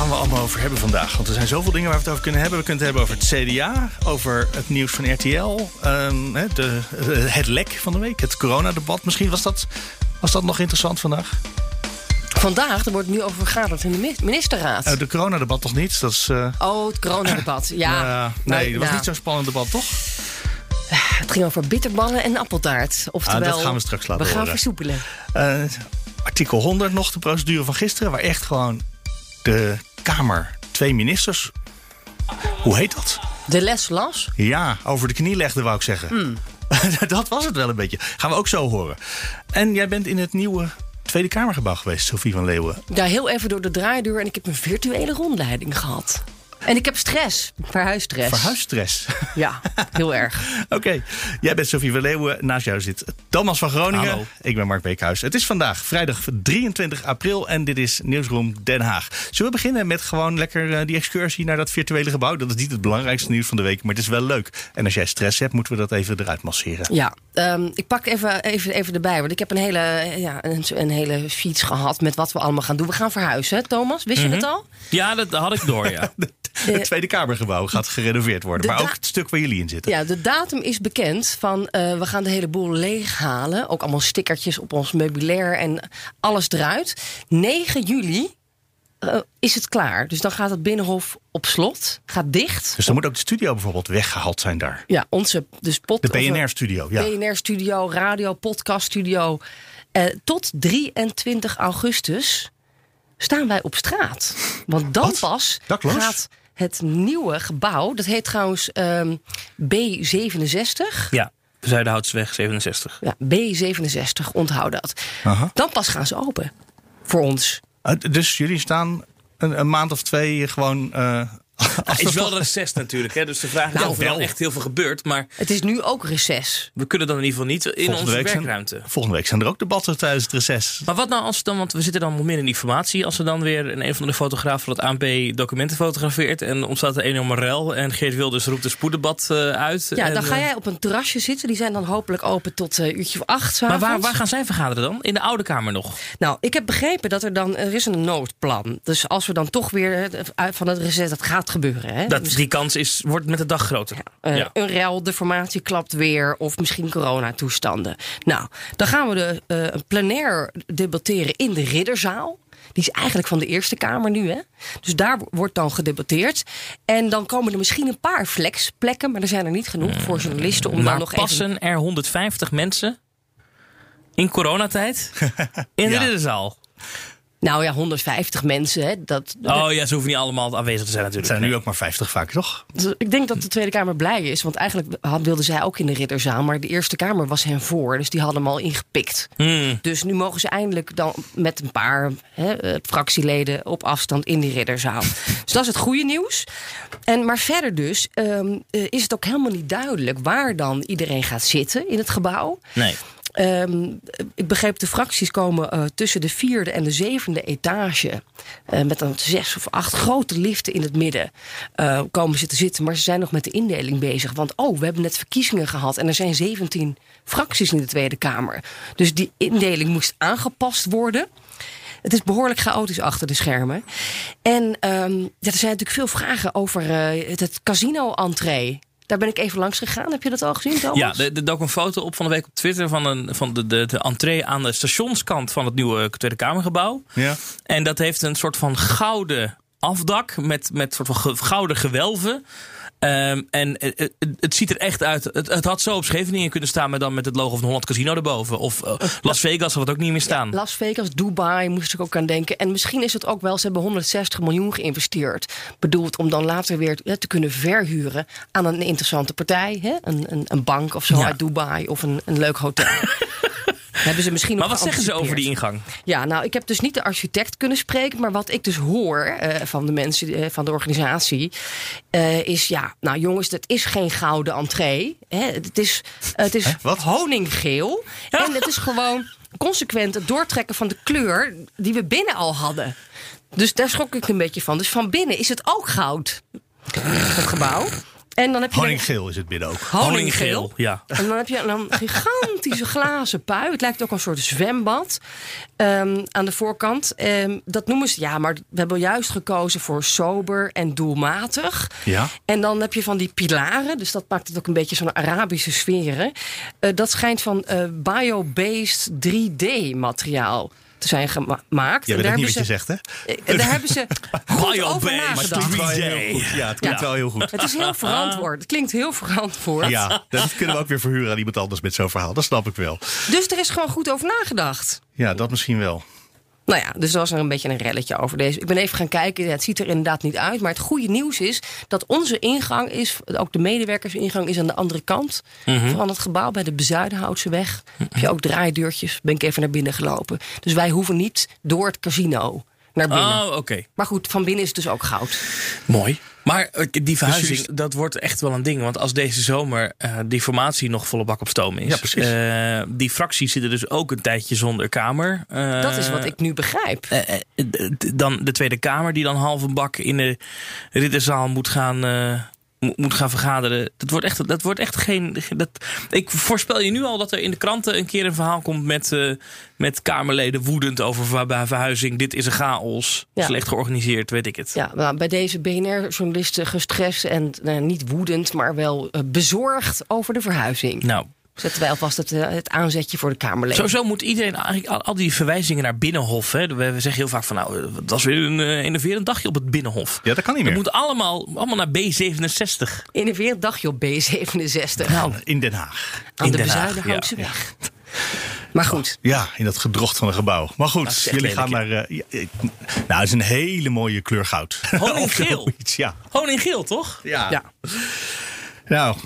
gaan we allemaal over hebben vandaag? Want er zijn zoveel dingen waar we het over kunnen hebben. We kunnen het hebben over het CDA, over het nieuws van RTL, ehm, de, het lek van de week, het coronadebat. Misschien was dat, was dat nog interessant vandaag? Vandaag, er wordt nu over vergaderd in de ministerraad. Uh, de coronadebat toch niet? Dat is, uh... Oh, het coronadebat. Ja. Uh, nee, dat was niet zo'n spannend debat, toch? Het ging over bitterballen en appeltaart. Oftewel, ah, dat gaan we straks laten We gaan horen. versoepelen. artikel 100 nog, de procedure van gisteren, waar echt gewoon de Kamer twee ministers. Hoe heet dat? De les las? Ja, over de knie legde, wou ik zeggen. Hmm. dat was het wel een beetje. Gaan we ook zo horen. En jij bent in het nieuwe Tweede Kamergebouw geweest, Sophie van Leeuwen. Ja, heel even door de draaideur en ik heb een virtuele rondleiding gehad. En ik heb stress, verhuisstress. Verhuisstress. Ja, heel erg. Oké, jij bent Sophie van Leeuwen. Naast jou zit Thomas van Groningen. Hallo. Ik ben Mark Beekhuis. Het is vandaag vrijdag 23 april en dit is Nieuwsroom Den Haag. Zullen we beginnen met gewoon lekker eh, die excursie naar dat virtuele gebouw? Dat is niet het belangrijkste nieuws van de week, maar het is wel leuk. En als jij stress hebt, moeten we dat even eruit masseren. Ja, um, ik pak even, even, even erbij. Want ik heb een hele, ja, een, een hele fiets gehad met wat we allemaal gaan doen. We gaan verhuizen, hè, Thomas? Wist Mhm. je het al? Ja, dat had ik door, ja. Het Tweede Kamergebouw gaat gerenoveerd worden, de maar ook het stuk waar jullie in zitten. Ja, de datum is bekend van uh, we gaan de hele boel leeghalen. Ook allemaal stickertjes op ons meubilair en alles eruit. 9 juli uh, is het klaar. Dus dan gaat het binnenhof op slot, gaat dicht. Dus dan moet ook de studio bijvoorbeeld weggehaald zijn daar. Ja, onze dus pot, De BNR-studio, ja. BNR-studio, radio, podcaststudio. Uh, tot 23 augustus staan wij op straat. Want dan Wat? pas Dakloos? gaat het nieuwe gebouw, dat heet trouwens um, B67. Ja, Zuiderhoutsweg 67. Ja, B67, onthoud dat. Aha. Dan pas gaan ze open. Voor ons. Uh, dus jullie staan een, een, maand of twee gewoon. Uh, Het is wel reces natuurlijk, hè? dus de vraag is Nou, of er wel. echt heel veel gebeurt. Maar Het is nu ook reces. we kunnen dan in ieder geval niet in volgende, onze week zijn, werkruimte. volgende week zijn er ook debatten tijdens het reces. Maar wat nou als dan, want we zitten dan meer in informatie. Als er dan weer een, een van de fotograaf van het ANP documenten fotografeert. En ontstaat er een enorme rel. En Geert Wilders roept een spoeddebat uh, uit. Ja, en, dan ga uh, jij op een terrasje zitten. Die zijn dan hopelijk open tot uh, uurtje of acht. Maar waar, waar gaan zij vergaderen dan? In de Oude Kamer nog? Nou, ik heb begrepen dat er dan. Er is een noodplan. Dus als we dan toch weer van het reces. Dat gaat gebeuren. Hè? Dat, die kans is, wordt met de dag groter. Uh, ja. Een rel, de formatie klapt weer. Of misschien coronatoestanden. Nou, dan gaan we de uh, plenair debatteren in de Ridderzaal. Die is eigenlijk van de Eerste Kamer nu. Hè? Dus daar wordt dan gedebatteerd. En dan komen er misschien een paar flexplekken. Maar er zijn er niet genoeg voor journalisten om maar dan nog passen even... er 150 mensen in coronatijd in de Ja. Ridderzaal? Nou ja, 150 mensen. Hè? Dat, Oh ja, ze hoeven niet allemaal aanwezig te zijn Het natuurlijk. zijn nu ook maar 50 vaak, toch? Dus Ik denk dat de Tweede Kamer blij is. Want eigenlijk wilden zij ook in de Ridderzaal. Maar de Eerste Kamer was hen voor. Dus die hadden hem al ingepikt. Hmm. Dus nu mogen ze eindelijk dan met een paar hè, eh, fractieleden op afstand in die ridderzaal. dus dat is het goede nieuws. En, maar verder dus ehm, eh, is het ook helemaal niet duidelijk waar dan iedereen gaat zitten in het gebouw. Nee. Ehm, ik begreep de fracties komen eh, tussen de vierde en de zevende etage. eh, met dan zes of acht grote liften in het midden. eh, komen ze te zitten. Maar ze zijn nog met de indeling bezig. Want oh, we hebben net verkiezingen gehad. En er zijn 17 fracties in de Tweede Kamer. Dus die indeling moest aangepast worden. Het is behoorlijk chaotisch achter de schermen. En ehm, er zijn natuurlijk veel vragen over het, het casino-entree. Daar ben ik even langs gegaan. Heb je dat al gezien, Thomas? Ja, er dook een foto op van de week op Twitter van, een, van de, de, de entree aan de stationskant van het nieuwe Tweede Kamergebouw. Ja. En dat heeft een soort van gouden afdak met, met soort van ge- gouden gewelven. Ehm, en het, het, het ziet er echt uit. Het, het had zo op Scheveningen kunnen staan, maar dan met het logo van Holland Casino erboven. Of eh, Las Vegas had het ook niet meer staan. Las Vegas, Dubai moest ik ook aan denken. En misschien is het ook wel, ze hebben 160 miljoen geïnvesteerd. Bedoeld om dan later weer hè, te kunnen verhuren aan een interessante partij. Hè? Een, een, een bank of zo Ja. uit Dubai of een, een leuk hotel. Hebben ze misschien Maar wat zeggen ze over die ingang? Ja, nou, ik heb dus niet de architect kunnen spreken. Maar wat ik dus hoor eh, van de mensen eh, van de organisatie. eh, is ja, nou jongens, het is geen gouden entree. Hè. Het is, het is Wat? honinggeel. En het is gewoon consequent het doortrekken van de kleur die we binnen al hadden. Dus daar schrok ik een beetje van. Dus van binnen is het ook goud. Het gebouw. En dan heb je Honinggeel is het binnen ook. honinggeel. Ja. En dan heb je een gigantische glazen pui. Het lijkt ook een soort zwembad ehm, aan de voorkant. Ehm, dat noemen ze, ja, maar we hebben juist gekozen voor sober en doelmatig. Ja. En dan heb je van die pilaren, dus dat maakt het ook een beetje zo'n Arabische sferen. Eh, dat schijnt van eh, bio-based 3D-materiaal te zijn gemaakt. En weet daar niet wat je hebben zegt, hè? ze- eh, Daar hebben ze goed over nagedacht. klinkt wel 3D. heel goed. Ja, het klinkt Ja. wel heel goed. Het is heel verantwoord. Het klinkt heel verantwoord. Ja, dat kunnen we ook weer verhuren aan iemand anders met zo'n verhaal. Dat snap ik wel. Dus er is gewoon goed over nagedacht. Ja, dat misschien wel. Nou ja, dus er was er een beetje een relletje over deze. Ik ben even gaan kijken. Ja, het ziet er inderdaad niet uit. Maar het goede nieuws is dat onze ingang is, ook de medewerkersingang is aan de andere kant van het gebouw bij de Bezuidenhoutseweg. Heb je ook draaideurtjes. Ben ik even naar binnen gelopen. Dus wij hoeven niet door het casino naar binnen. Oh, oké. Maar goed, van binnen is het dus ook goud. Mooi. Maar eh, die verhuizing, Precies. dat wordt echt wel een ding. Want als deze zomer eh, die formatie nog volle bak op stoom is. Ja, precies. eh, die fracties zitten dus ook een tijdje zonder Kamer. Eh, Dat is wat ik nu begrijp. dan de Tweede Kamer die dan half een bak in de ridderzaal moet gaan, eh, moet gaan vergaderen. Dat wordt echt, dat wordt echt geen. Dat, ik voorspel je nu al dat er in de kranten een keer een verhaal komt met, eh, met Kamerleden woedend over ver- bij verhuizing. Dit is een chaos. Ja. Slecht georganiseerd, weet ik het. Ja, nou, bij deze BNR-journalisten gestrest en nou, niet woedend, maar wel eh, bezorgd over de verhuizing. Nou, Zetten wij alvast het, eh, het aanzetje voor de Kamerleden. Sowieso moet iedereen eigenlijk al, al die verwijzingen naar Binnenhof. Hè, we, we zeggen heel vaak van nou, het was weer een uh, enerverend dagje op het Binnenhof. Ja, dat kan niet Het meer. moet allemaal, allemaal naar B67. Innoverend dagje op B67. Nou, in Den Haag. aan in de Den Haag, Bezuidenhoutse ja, weg. Maar goed, Ja, in dat gedrocht van een gebouw. Maar goed, Dat jullie gaan naar... eh, ja, eh, nou, het is een hele mooie kleur goud. Honinggeel. Ja. Honinggeel, toch? ja. ja. Nou,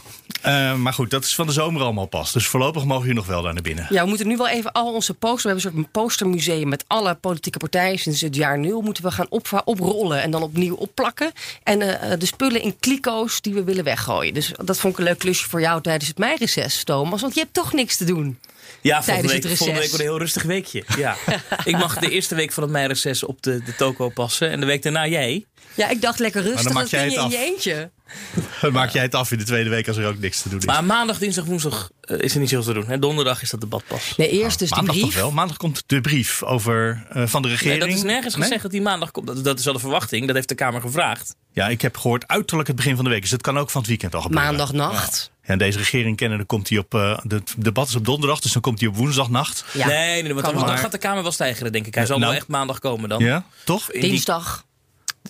eh, maar goed, dat is van de zomer allemaal pas. Dus voorlopig mogen jullie nog wel daar naar binnen. ja, we moeten nu wel even al onze posters... We hebben een soort postermuseum met alle politieke partijen... sinds het jaar nul moeten we gaan op, oprollen en dan opnieuw opplakken. En eh, de spullen in kliko's die we willen weggooien. Dus dat vond ik een leuk klusje voor jou tijdens het meireces, Thomas. Want je hebt toch niks te doen. Ja, volgende Tijdens week, het volgende week wordt een heel rustig weekje. Ja. ik mag de eerste week van het meireces op de, de toko passen. En de week daarna jij. Ja, ik dacht lekker rustig. dan maak Dat jij kun je het in je af. eentje. Dan maak jij het af in de tweede week als er ook niks te doen is. Maar maandag, dinsdag, woensdag eh, is er niet zoveel te doen. Hè? Donderdag is dat debat pas. Nee, eerst dus die Maandag toch brief. wel? Maandag komt de brief over, eh, van de Nee, regering. dat is nergens Nee? gezegd dat die maandag komt. Dat, dat is wel de verwachting. Dat heeft de Kamer gevraagd. Ja, ik heb gehoord uiterlijk het begin van de week. Dus het kan ook van het weekend al gebeuren. Maandagnacht. Ja, en deze regering kennen, dan komt hij op... eh het debat is op donderdag, dus dan komt hij op woensdagnacht. Ja. Nee, nee, nee, want dan, gaat de Kamer wel stijgeren, denk ik. Hij zal Nou. wel echt maandag komen dan. Ja, toch? Die- Dinsdag.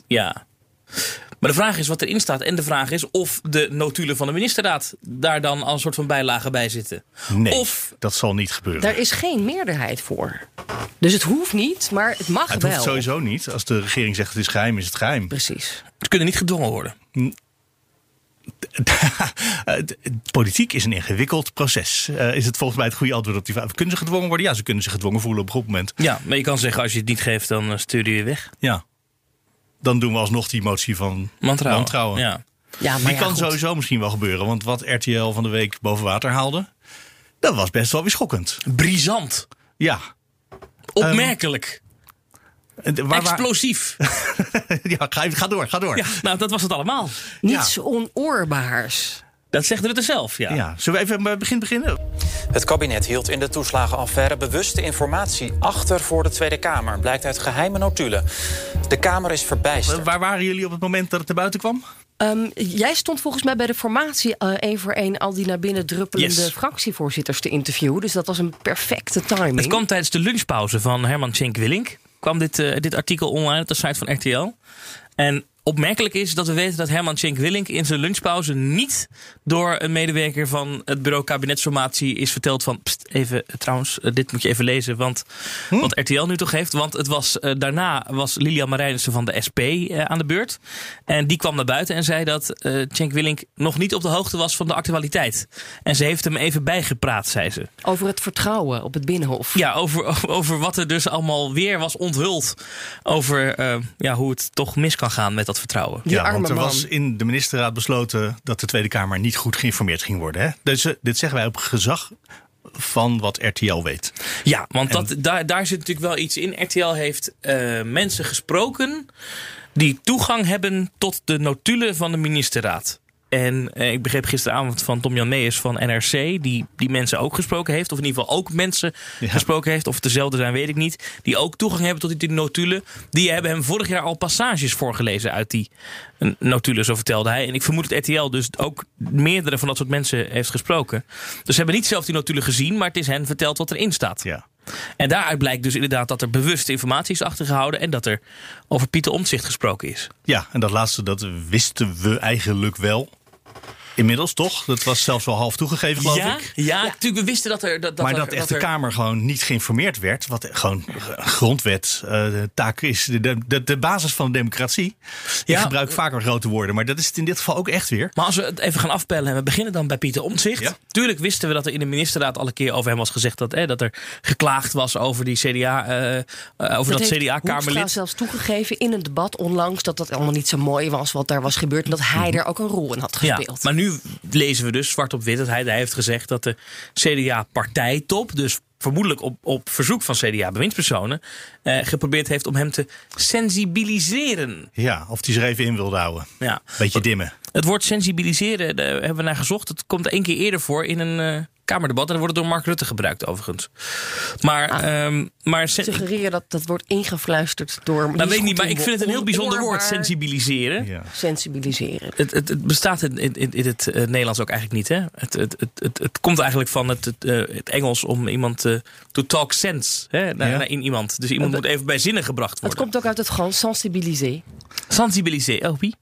Ja. Maar de vraag is wat erin staat. En de vraag is of de notulen van de ministerraad daar dan als een soort van bijlage bij zitten. Nee, Of dat zal niet gebeuren. Daar is geen meerderheid voor. Dus het hoeft niet, maar het mag het wel. hoeft sowieso niet. Als de regering zegt het is geheim, is het geheim. Precies. ze kunnen niet gedwongen worden. Het- het- Politiek is een ingewikkeld proces. Eh, is het volgens mij het goede antwoord op die vraag. Kunnen ze gedwongen worden? Ja, ze kunnen zich gedwongen voelen op een goed moment. Ja, maar je kan zeggen als je het niet geeft, dan eh, stuur je je weg. Ja. Dan doen we alsnog die motie van Wantrouwen. wantrouwen. Ja. Ja, maar Die ja, kan goed. sowieso misschien wel gebeuren. Want wat RTL van de week boven water haalde... dat was best wel weer schokkend. Brisant. Ja. Opmerkelijk. Waar, waar, Explosief. ja, ga, ga door, ga door. Ja, nou, dat was het allemaal. Niets onoorbaars. Dat zegt Rutte zelf, ja. Ja. Zullen we even bij het begin beginnen? Het kabinet hield in de toeslagenaffaire bewuste informatie achter voor de Tweede Kamer. Blijkt uit geheime notulen. De Kamer is verbijsterd. Waar waren jullie op het moment dat het naar buiten kwam? Ehm, jij stond volgens mij bij de formatie eh, één voor één al die naar binnen druppelende Yes. fractievoorzitters te interviewen. Dus dat was een perfecte timing. Het kwam tijdens de lunchpauze van Herman Schenk Willink. kwam dit, eh, dit artikel online op de site van RTL. En opmerkelijk is dat we weten dat Herman Cenk Willink in zijn lunchpauze niet door een medewerker van het bureau kabinetsformatie is verteld van pst, even eh, trouwens, eh, dit moet je even lezen, want Hm? wat RTL nu toch heeft. Want het was, eh, daarna was Lilian Marijnissen van de SP aan de beurt. En die kwam naar buiten en zei dat eh Cenk Willink nog niet op de hoogte was van de actualiteit. En ze heeft hem even bijgepraat, zei ze. Over het vertrouwen op het Binnenhof. Ja, over, over wat er dus allemaal weer was onthuld. Over ja, hoe het toch mis kan gaan met dat vertrouwen. Die ja, arme want er man. was in de ministerraad besloten dat de Tweede Kamer niet goed geïnformeerd ging worden. Hè? Dus, eh, dit zeggen wij op gezag van wat RTL weet. Ja, want dat, daar, daar zit natuurlijk wel iets in. RTL heeft eh, mensen gesproken die toegang hebben tot de notulen van de ministerraad. En eh, ik begreep gisteravond van Tom-Jan Meijers van NRC... Die, die mensen ook gesproken heeft. Of in ieder geval ook mensen Ja. gesproken heeft. Of het dezelfde zijn, weet ik niet. Die ook toegang hebben tot die notulen. Die hebben hem vorig jaar al passages voorgelezen uit die notulen, zo vertelde hij. En ik vermoed dat RTL dus ook meerdere van dat soort mensen heeft gesproken. Dus ze hebben niet zelf die notulen gezien... maar het is hen verteld wat erin staat. Ja. En daaruit blijkt dus inderdaad dat er bewuste informatie is achtergehouden... en dat er over Pieter Omtzigt gesproken is. ja, en dat laatste dat wisten we eigenlijk wel. Inmiddels toch? Dat was zelfs wel half toegegeven, geloof ja, ik. ja, natuurlijk, we wisten dat er... Dat, dat maar er, dat echt de er- Kamer gewoon niet geïnformeerd werd. Wat gewoon grondwet, eh, de taak is. De, de, de basis van de democratie. Ik Ja. gebruik vaker grote woorden, maar dat is het in dit geval ook echt weer. Maar als we het even gaan afpellen en we beginnen dan bij Pieter Omtzigt. Ja. Tuurlijk wisten we dat er in de ministerraad al een keer over hem was gezegd... dat, eh, dat er geklaagd was over, die CDA, eh, eh, over dat, CDA-kamerlid. zelfs toegegeven in een debat onlangs dat dat allemaal niet zo mooi was wat daar was gebeurd. En dat hij er ook een rol in had. Ja, gespeeld. maar nu lezen we dus zwart op wit dat hij, hij heeft gezegd dat de CDA-partijtop, dus vermoedelijk op, op verzoek van CDA-bewindspersonen, eh, geprobeerd heeft om hem te sensibiliseren. Ja, of die zich even in wilde houden. Ja. Beetje dimmen. Het woord sensibiliseren, daar hebben we naar gezocht. Het komt één keer eerder voor in een eh, Kamerdebat. En dan wordt het door Mark Rutte gebruikt, overigens. Maar, ehm, maar sen- Suggereren dat dat wordt ingefluisterd door. nou, weet ik niet, maar ik vind het een heel bijzonder woord, sensibiliseren. Ja. Sensibiliseren. Het, het, het bestaat in, in, in het eh, Nederlands ook eigenlijk niet. Hè? Het, het, het, het, het komt eigenlijk van het, het, eh, het Engels om iemand eh, to talk sense hè? Naar, Ja. naar in iemand. Dus iemand moet even bij zinnen gebracht Het worden. komt ook uit het Frans, sensibiliser. Sensibiliser. Oh, wie?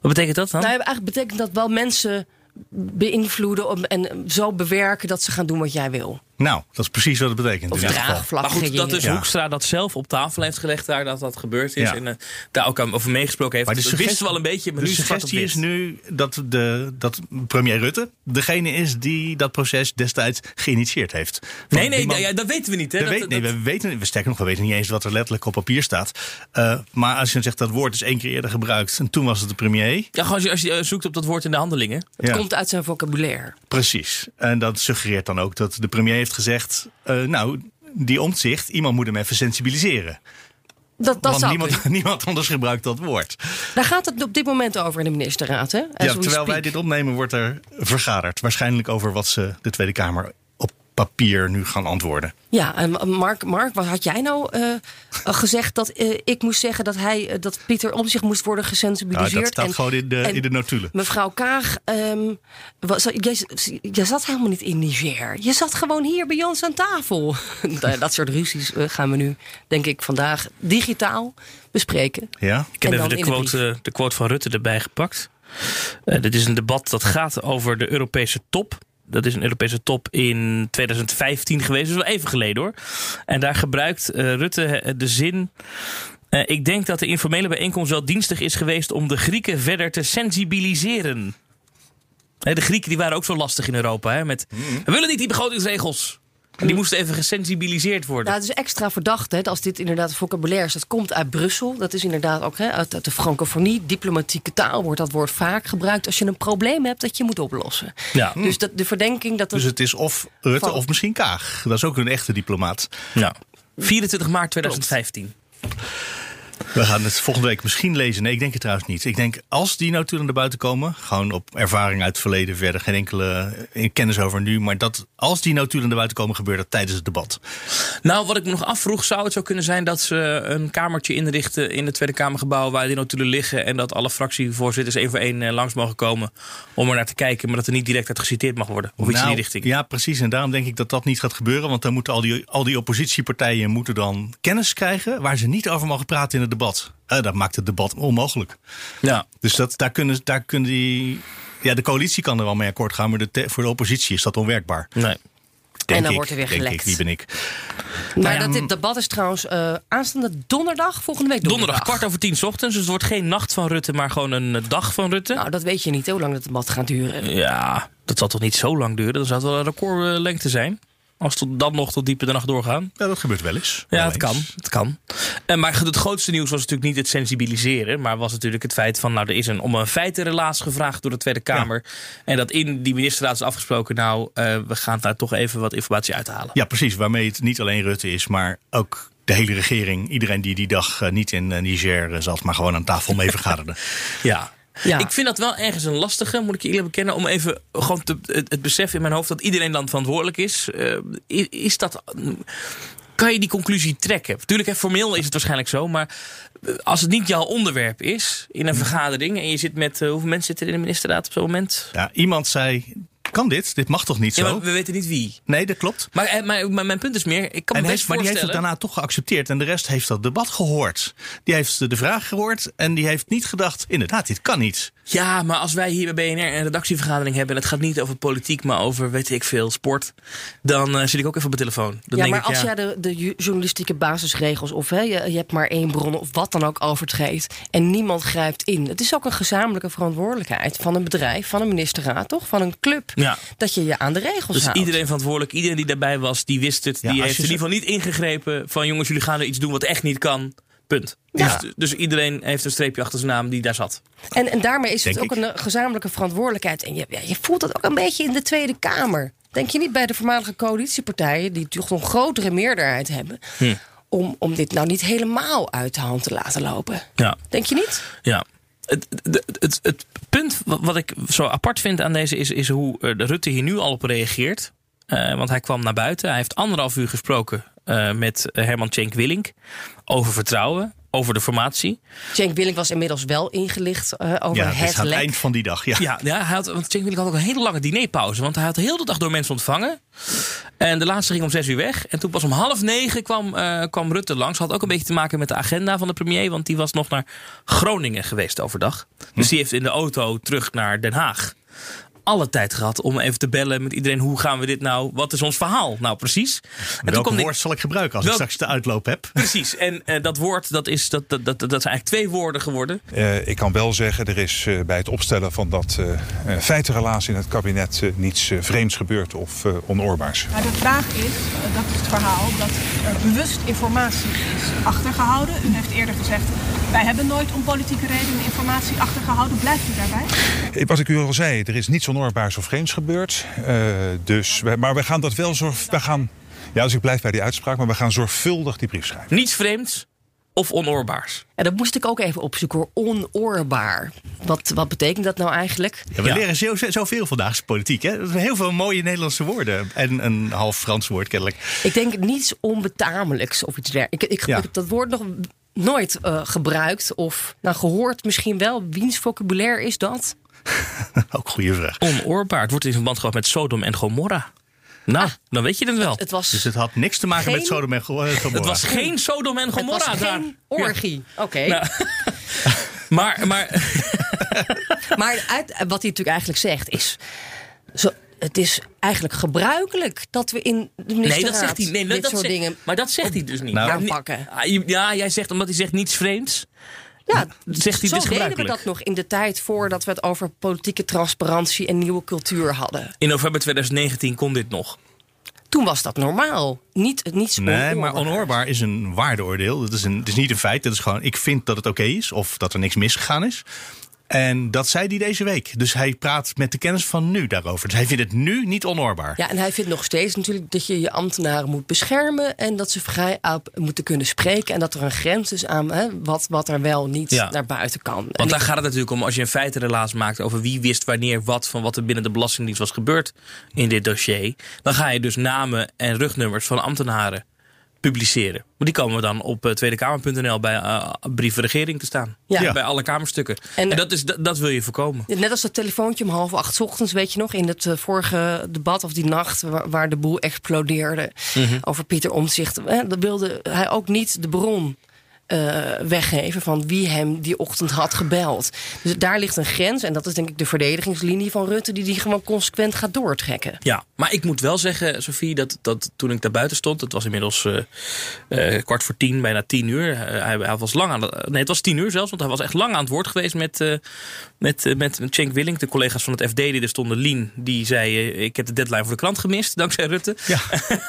Wat betekent dat dan? Nou, eigenlijk betekent dat wel mensen beïnvloeden en zo bewerken dat ze gaan doen wat jij wil. Nou, dat is precies wat het betekent. Of in dit geval. draagvlak. Maar goed, dat dus Ja. Hoekstra dat zelf op tafel heeft gelegd daar, dat dat gebeurd is. Ja. En eh, daar ook over meegesproken heeft. Maar de suggestie- wisten we al een beetje, maar de is suggestie is nu dat, de, dat premier Rutte degene is die dat proces destijds geïnitieerd heeft. Nee, nee, man- ja, dat weten we niet. Hè? Dat Dat- weet, nee, dat- we weten, we sterker nog, we weten niet eens wat er letterlijk op papier staat. Eh, maar als je zegt dat woord is één keer eerder gebruikt en toen was het de premier. ja, gewoon als je, als je eh, zoekt op dat woord in de handelingen. Het Ja. komt uit zijn vocabulaire. Precies. En dat suggereert dan ook dat de premier heeft gezegd: eh, Nou, die omzicht, iemand moet hem even sensibiliseren. Dat, dat Want niemand, niemand anders gebruikt dat woord. Daar gaat het op dit moment over in de ministerraad. Hè? Ja, terwijl wij dit opnemen, wordt er vergaderd. Waarschijnlijk over wat ze de Tweede Kamer papier nu gaan antwoorden. Ja, en Mark, Mark, wat had jij nou eh, gezegd dat eh, ik moest zeggen dat hij eh, dat Pieter om zich moest worden Nou, gesensibiliseerd? dat staat en- gewoon in de, in de notulen. Mevrouw Kaag, ehm, was, jij, jij zat helemaal niet in Niger. Je zat gewoon hier bij ons aan tafel. Nou, dat soort ruzies gaan we nu, denk ik, vandaag digitaal bespreken. Ja? Ik heb En even de quote, de quote van Rutte erbij gepakt. Eh, dit is een debat dat gaat over de Europese top. Dat is een Europese top in 2015 geweest. Dus wel even geleden hoor. En daar gebruikt eh, Rutte eh, de zin. eh, ik denk dat de informele bijeenkomst wel dienstig is geweest om de Grieken verder te sensibiliseren. De Grieken die waren ook zo lastig in Europa. Hè, met, We willen niet die begrotingsregels. En die moesten even gesensibiliseerd worden. Nou, het is extra verdacht hè, als dit inderdaad vocabulaire is. Dat komt uit Brussel. Dat is inderdaad ook hè, uit, uit de francofonie. Diplomatieke taal wordt dat woord vaak gebruikt als je een probleem hebt dat je moet oplossen. Ja. Dus dat, de verdenking dat het. Dus het is of Rutte Van- of misschien Kaag. Dat is ook een echte diplomaat. Ja. 24 maart 2015. We gaan het volgende week misschien lezen. Nee, ik denk het trouwens niet. Ik denk als die notulen naar buiten komen, gewoon op ervaring uit het verleden verder, geen enkele eh, kennis over nu, maar dat als die notulen naar buiten komen, gebeurt dat tijdens het debat. Nou, wat ik me nog afvroeg, zou het zo kunnen zijn dat ze een kamertje inrichten in het Tweede Kamergebouw waar die notulen liggen en dat alle fractievoorzitters één voor één eh, langs mogen komen om er naar te kijken, maar dat er niet direct uit geciteerd mag worden of iets in Nou, die richting. Ja, precies. En daarom denk ik dat dat niet gaat gebeuren. Want dan moeten al die, al die oppositiepartijen moeten dan kennis krijgen waar ze niet over mogen praten in het debat. dat maakt het debat onmogelijk. Ja. Dus dat, daar, kunnen, daar kunnen die. Ja, de coalitie kan er wel mee akkoord gaan, maar de voor de oppositie is dat onwerkbaar. Nee. Denk dan ik, wordt er weer denk gelekt. Ik, wie ben ik? Maar ja, dat mm. dit debat is trouwens eh, aanstaande donderdag, volgende week donderdag. Donderdag, kwart over tien 's ochtends. Dus het wordt geen nacht van Rutte, maar gewoon een eh, dag van Rutte. Nou, dat weet je niet, hoe lang het debat gaat duren. Ja, dat zal toch niet zo lang duren? Dan zou het wel een recordlengte zijn. Als tot- dan nog tot diep in de nacht doorgaan. Ja, dat gebeurt wel eens. Ja, Wel het kan. Het kan. En maar het grootste nieuws was natuurlijk niet het sensibiliseren. Maar was natuurlijk het feit van. Nou, er is een, om een feitenrelaas gevraagd door de Tweede Kamer. En dat in die ministerraad is afgesproken. Nou, eh, we gaan daar toch even wat informatie uithalen. Ja, precies. Waarmee het niet alleen Rutte is, maar ook de hele regering. Iedereen die die dag eh, niet in eh, Niger zat, maar gewoon aan tafel mee vergaderde. Ja. Ja. Ik vind dat wel ergens een lastige, moet ik je eerlijk bekennen. Om even gewoon te, het, het besef in mijn hoofd dat iedereen dan verantwoordelijk is. Eh, is dat. Kan je die conclusie trekken? Tuurlijk, hè, formeel is het waarschijnlijk zo. Maar eh, als het niet jouw onderwerp is in een vergadering. en je zit met. eh, hoeveel mensen zitten er in de ministerraad op zo'n moment? Ja, iemand zei: Kan dit? Dit mag toch niet Ja, zo? maar we weten niet wie. Nee, dat klopt. Maar, eh, maar, maar mijn punt is meer. Ik kan En me best maar die heeft het daarna toch geaccepteerd. En de rest heeft dat debat gehoord. Die heeft de vraag gehoord. En die heeft niet gedacht: inderdaad, dit kan niet. Ja, maar als wij hier bij BNR een redactievergadering hebben. en het gaat niet over politiek, maar over weet ik veel, sport. dan eh, zit ik ook even op mijn telefoon. Dan ja, denk maar ik, als ja, jij de, de journalistieke basisregels of hè, je, je hebt maar één bron of wat dan ook overtreedt en niemand grijpt in. Het is ook een gezamenlijke verantwoordelijkheid van een bedrijf, van een ministerraad, toch? Van een club. Ja. Dat je je aan de regels Dus houdt. iedereen verantwoordelijk, iedereen die daarbij was, die wist het. Ja, die heeft in ieder geval niet ingegrepen van jongens, jullie gaan er iets doen wat echt niet kan. Punt. Ja. Dus, dus iedereen heeft een streepje achter zijn naam die daar zat. En, en daarmee is het ook ik. een eh, gezamenlijke verantwoordelijkheid. En je, ja, je voelt dat ook een beetje in de Tweede Kamer. Denk je niet bij de voormalige coalitiepartijen, die toch een grotere meerderheid hebben, Hm. om, om dit nou niet helemaal uit de hand te laten lopen? Ja. Denk je niet? Ja. Het, het, het, het punt wat ik zo apart vind aan deze is, is hoe eh, de Rutte hier nu al op reageert. Eh, want hij kwam naar buiten. Hij heeft anderhalf uur gesproken eh, met Herman Tjenk Willink over vertrouwen, over de formatie. Cenk Willink was inmiddels wel ingelicht eh, over Ja, het het aan het lek. eind van die dag. Ja. Ja, ja hij had, want Cenk Willink had ook een hele lange dinerpauze. Want hij had de hele dag door mensen ontvangen. En de laatste ging om zes uur weg. En toen pas om half negen kwam, eh, kwam Rutte langs. Had ook een beetje te maken met de agenda van de premier. Want die was nog naar Groningen geweest overdag. Dus die heeft in de auto terug naar Den Haag alle tijd gehad om even te bellen met iedereen. Hoe gaan we dit nou? Wat is ons verhaal nou precies? En Welk woord zal ik gebruiken als Welk- ik straks de uitloop heb? Precies. En eh, dat woord, dat, is, dat, dat, dat, dat zijn eigenlijk twee woorden geworden. Eh, ik kan wel zeggen, er is eh, bij het opstellen van dat feitenrelaas in het kabinet niets vreemds gebeurd of onoorbaars. Maar de vraag is, dat is het verhaal, dat er bewust informatie is achtergehouden. U heeft eerder gezegd, wij hebben nooit om politieke redenen informatie achtergehouden. Blijft u daarbij? Wat ik u al zei, er is niets onoorbaars of vreemds gebeurd. Eh, dus, maar we gaan dat wel zorg... We gaan, ja, dus ik blijf bij die uitspraak, maar we gaan zorgvuldig die brief schrijven. Niets vreemds of onoorbaars. En dat moest ik ook even opzoeken hoor. Onoorbaar. Wat, wat betekent dat nou eigenlijk? Ja, we Ja. leren zo, zoveel vandaagse politiek. Hè? Er zijn Heel veel mooie Nederlandse woorden. En een half Frans woord kennelijk. Ik denk niets onbetamelijks of iets dergelijks. Ik, ik, Ja. ik heb dat woord nog nooit eh, gebruikt of nou, gehoord misschien wel. Wiens vocabulaire is dat? Ook goede vraag. Onoorbaar. Het wordt in verband gebracht met Sodom en Gomorra. Nou, dan weet je het wel. Het was, Dus het had niks te maken Geen- met Sodom en eh, Gomorra. Het was geen Sodom en het was Gomorra daar. geen orgie. Oké. Nou, maar, maar Maar uit, wat hij natuurlijk eigenlijk zegt is... Zo, het is eigenlijk gebruikelijk dat we in de nee, dat zegt hij. Nee, dat soort zegt- dingen... Maar dat zegt hij dus niet. Nou, Ja, aanpakken. Ja, jij zegt omdat hij zegt niets vreemds. Ja, Zegt hij, zo dit is deden we gebruikelijk. dat nog in de tijd voordat we het over politieke transparantie en nieuwe cultuur hadden. In november 2019 kon dit nog. Toen was dat normaal. Niet, niets Nee, maar onoorbaar. onoorbaar is een waardeoordeel. Dat is, een, het is niet een feit. Dat is gewoon, ik vind dat het oké is. Of dat er niks misgegaan is. En dat zei hij deze week. Dus hij praat met de kennis van nu daarover. Dus hij vindt het nu niet onoorbaar. Ja, en hij vindt nog steeds natuurlijk dat je je ambtenaren moet beschermen. En dat ze vrij op moeten kunnen spreken. En dat er een grens is aan hè, wat, wat er wel niet Ja. naar buiten kan. En Want daar ik- gaat het natuurlijk om als je een feitenrelaas maakt over wie wist wanneer wat van wat er binnen de Belastingdienst was gebeurd in dit dossier. Dan ga je dus namen en rugnummers van ambtenaren publiceren. Maar die komen dan op eh, tweedekamer.nl bij eh brief van regering te staan. Ja. Bij alle kamerstukken. En, En- dat, is, dat, dat wil je voorkomen. Net als dat telefoontje om half acht 's ochtends, weet je nog, in het eh, vorige debat of die nacht waar, waar de boel explodeerde Mhm. over Pieter Omtzigt. Hè, dan wilde hij ook niet de bron eh, weggeven van wie hem die ochtend had gebeld. Dus daar ligt een grens. En dat is denk ik de verdedigingslinie van Rutte, die die gewoon consequent gaat doortrekken. Ja, maar ik moet wel zeggen, Sofie, dat, dat toen ik daar buiten stond, het was inmiddels uh, kwart voor tien, bijna tien uur. hij, hij, was lang aan de, nee, het was tien uur zelfs, want hij was echt lang aan het woord geweest met, met, met, met Cenk Willink, de collega's van het FD die er stonden. Lien, die zei: Ik heb de deadline voor de krant gemist, dankzij Rutte. Ja,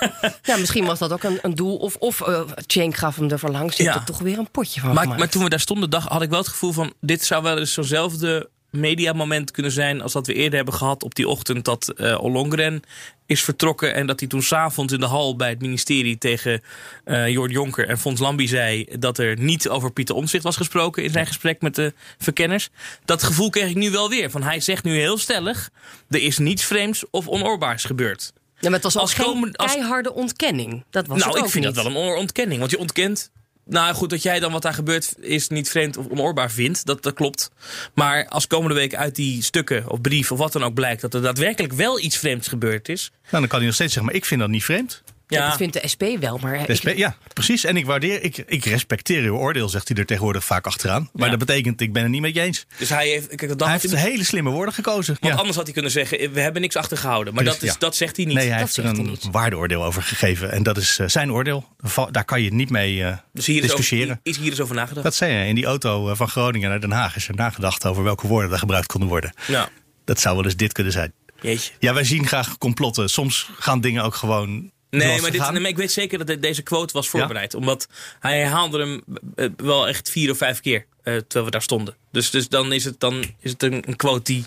ja misschien was dat ook een, een doel. Of, of Cenk gaf hem er voor langs. Ja. er toch weer een potje van. Maar, maar, toen we daar stonden, dacht, had ik wel het gevoel van: dit zou wel eens zo'nzelfde mediamoment kunnen zijn als dat we eerder hebben gehad op die ochtend dat uh, Ollongren is vertrokken en dat hij toen s'avonds in de hal bij het ministerie tegen uh, Jord Jonker en Fons Lambie zei dat er niet over Pieter Omtzigt was gesproken in zijn gesprek met de verkenners. Dat gevoel kreeg ik nu wel weer. Van hij zegt nu heel stellig, er is niets vreemds of onoorbaars gebeurd. Ja, maar het was als geen keiharde ontkenning. Dat was nou, ik vind niet. dat wel een ontkenning. Want je ontkent nou goed, dat jij dan wat daar gebeurt is niet vreemd of onoorbaar vindt. Dat, dat klopt. Maar als komende week uit die stukken of brief of wat dan ook blijkt dat er daadwerkelijk wel iets vreemds gebeurd is. Nou, dan kan hij nog steeds zeggen, maar ik vind dat niet vreemd. Ja. Dat vindt de SP wel, maar... De SP, ja, precies. En ik waardeer, ik, ik respecteer uw oordeel, zegt hij er tegenwoordig vaak achteraan. Maar dat betekent, ik ben het niet met je eens. Dus hij heeft, kijk, hij heeft hele slimme woorden gekozen. Want anders had hij kunnen zeggen, we hebben niks achtergehouden. Maar dat, is, dat zegt hij niet. Nee, hij dat heeft er een waardeoordeel over gegeven. En dat is uh, zijn oordeel. Daar kan je niet mee uh, dus hier discussiëren. Is, over, is hier eens over nagedacht? Dat zei hij. In die auto eh, van Groningen naar Den Haag is er nagedacht over welke woorden er gebruikt konden worden. Ja. Dat zou wel eens dit kunnen zijn. Jeetje. Ja, wij zien graag complotten. Soms gaan dingen ook gewoon Nee, maar, dit, nee, maar ik weet zeker dat deze quote was voorbereid. Omdat hij herhaalde hem eh, wel echt vier of vijf keer. Uh, terwijl we daar stonden. Dus, dus dan is het, dan is het een, een quote die,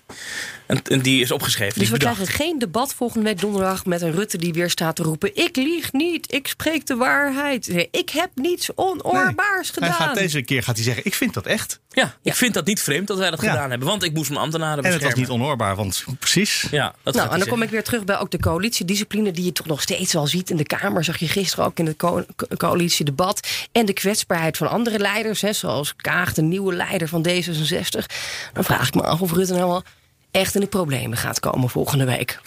een, die is opgeschreven. Dus we krijgen geen debat volgende week donderdag met een Rutte die weer staat te roepen: Ik lieg niet, ik spreek de waarheid. Ik heb niets onoorbaars gedaan. Hij gaat deze keer gaat hij zeggen: Ik vind dat echt. Ja, ik vind dat niet vreemd dat wij dat gedaan hebben. Want ik moest mijn ambtenaren beschermen. En het was niet onoorbaar, want precies. Ja, dat nou, en dan kom ik weer terug bij ook de coalitiediscipline... die je toch nog steeds wel ziet in de Kamer. Zag je gisteren ook in het co coalitiedebat. En de kwetsbaarheid van andere leiders. Hè, zoals Kaag, de nieuwe leider van D66. Dan vraag ik me af of Rutte nou wel echt in de problemen gaat komen volgende week.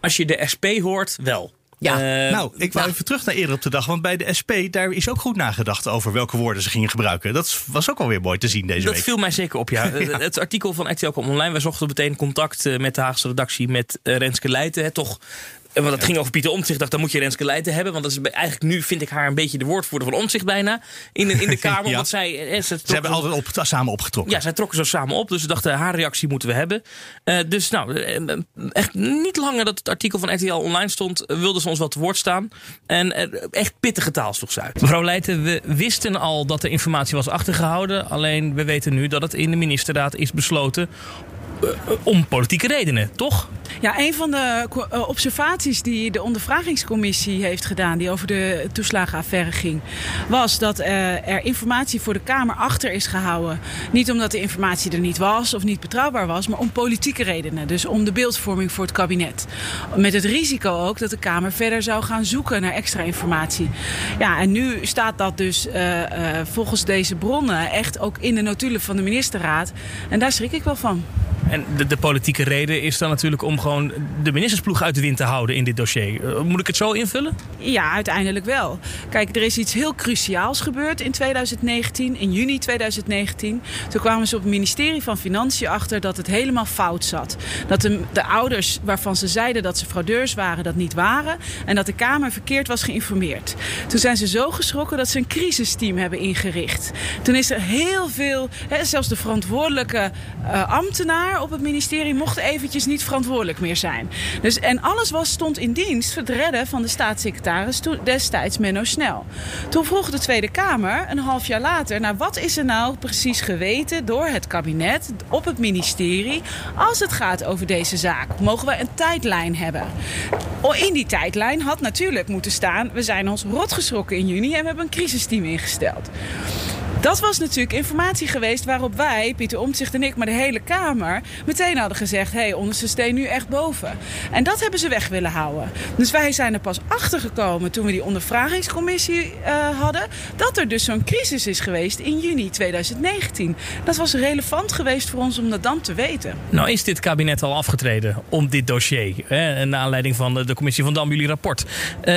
Als je de SP hoort, wel. Ja. Uh, nou, ik wou even terug naar eerder op de dag. Want bij de SP, daar is ook goed nagedacht over welke woorden ze gingen gebruiken. Dat was ook alweer mooi te zien deze dat week. Dat viel mij zeker op, ja. ja. Het artikel van RTL kwam online. Wij zochten meteen contact eh, met de Haagse redactie met uh, Renske Leijten. Toch want het ging over Pieter Omtzigt. dacht, dan moet je Renske Leijten hebben. Want dat is eigenlijk nu vind ik haar een beetje de woordvoerder van Omtzigt bijna. In de, in de Kamer. ja. Want zij, eh, ze, ze hebben altijd op, samen opgetrokken. Ja, zij trokken zo samen op. Dus we dachten, haar reactie moeten we hebben. Uh, dus nou, echt niet langer dat het artikel van RTL online stond, wilden ze ons wel te woord staan. En echt pittige taal sloeg ze uit. Mevrouw Leijten, we wisten al dat de informatie was achtergehouden. Alleen we weten nu dat het in de ministerraad is besloten om politieke redenen, toch? Ja, een van de observaties die de ondervragingscommissie heeft gedaan, die over de toeslagenaffaire ging, was dat er informatie voor de Kamer achter is gehouden. Niet omdat de informatie er niet was of niet betrouwbaar was, maar om politieke redenen. Dus om de beeldvorming voor het kabinet. Met het risico ook dat de Kamer verder zou gaan zoeken naar extra informatie. Ja, en nu staat dat dus volgens deze bronnen echt ook in de notulen van de ministerraad. En daar schrik ik wel van. En de, politieke reden is dan natuurlijk om gewoon de ministersploeg uit de wind te houden in dit dossier. Uh, moet ik het zo invullen? Ja, uiteindelijk wel. Kijk, er is iets heel cruciaals gebeurd in 2019, in juni 2019. Toen kwamen ze op het ministerie van Financiën achter dat het helemaal fout zat. Dat de, de ouders waarvan ze zeiden dat ze fraudeurs waren, dat niet waren. En dat de Kamer verkeerd was geïnformeerd. Toen zijn ze zo geschrokken dat ze een crisisteam hebben ingericht. Toen is er heel veel, hè, zelfs de verantwoordelijke uh, ambtenaar op het ministerie mocht eventjes niet verantwoordelijk meer zijn. Dus, en alles was, stond in dienst voor het redden van de staatssecretaris destijds Menno Snel. Toen vroeg de Tweede Kamer een half jaar later... naar wat is er nou precies geweten door het kabinet op het ministerie... als het gaat over deze zaak? Mogen we een tijdlijn hebben? In die tijdlijn had natuurlijk moeten staan... we zijn ons rotgeschrokken in juni en we hebben een crisisteam ingesteld. Dat was natuurlijk informatie geweest waarop wij, Pieter Omtzigt en ik, maar de hele Kamer, meteen hadden gezegd: hé, hey, onderste steen nu echt boven. En dat hebben ze weg willen houden. Dus wij zijn er pas achter gekomen toen we die ondervragingscommissie uh, hadden, dat er dus zo'n crisis is geweest in juni 2019. Dat was relevant geweest voor ons om dat dan te weten. Nou is dit kabinet al afgetreden om dit dossier, hè, naar aanleiding van de commissie van Dam, jullie rapport. Uh,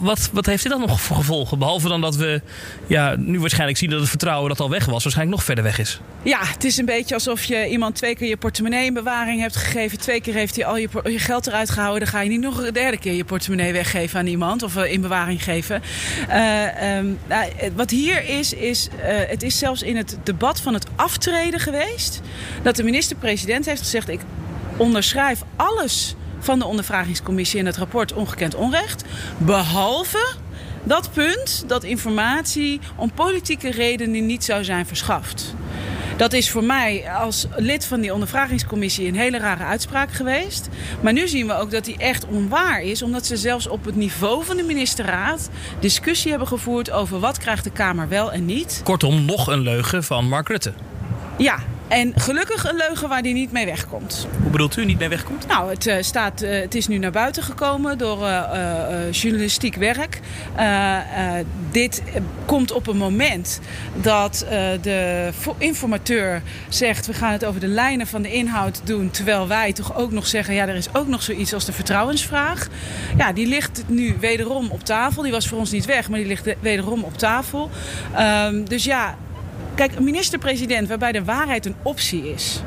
wat, wat heeft dit dan nog voor gevolgen? Behalve dan dat we ja, nu waarschijnlijk zien dat het vertrouwen dat al weg was, waarschijnlijk nog verder weg is. Ja, het is een beetje alsof je iemand twee keer je portemonnee in bewaring hebt gegeven. Twee keer heeft hij al je, je geld eruit gehouden. Dan ga je niet nog een derde keer je portemonnee weggeven aan iemand of in bewaring geven. Uh, um, nou, wat hier is, is uh, het is zelfs in het debat van het aftreden geweest. Dat de minister-president heeft gezegd: ik onderschrijf alles van de ondervragingscommissie in het rapport Ongekend Onrecht. Behalve dat punt dat informatie om politieke redenen niet zou zijn verschaft. Dat is voor mij als lid van die ondervragingscommissie een hele rare uitspraak geweest. Maar nu zien we ook dat die echt onwaar is. Omdat ze zelfs op het niveau van de ministerraad discussie hebben gevoerd over wat krijgt de Kamer wel en niet. Kortom, nog een leugen van Mark Rutte. Ja, en gelukkig een leugen waar die niet mee wegkomt. Hoe bedoelt u niet mee wegkomt? Nou, het, uh, staat, uh, het is nu naar buiten gekomen door uh, journalistiek werk. dit komt op een moment dat de informateur zegt... we gaan het over de lijnen van de inhoud doen... terwijl wij toch ook nog zeggen... ja, er is ook nog zoiets als de vertrouwensvraag. Ja, die ligt nu wederom op tafel. Die was voor ons niet weg, maar die ligt wederom op tafel. Um, dus ja... Kijk, een minister-president waarbij de waarheid een optie is.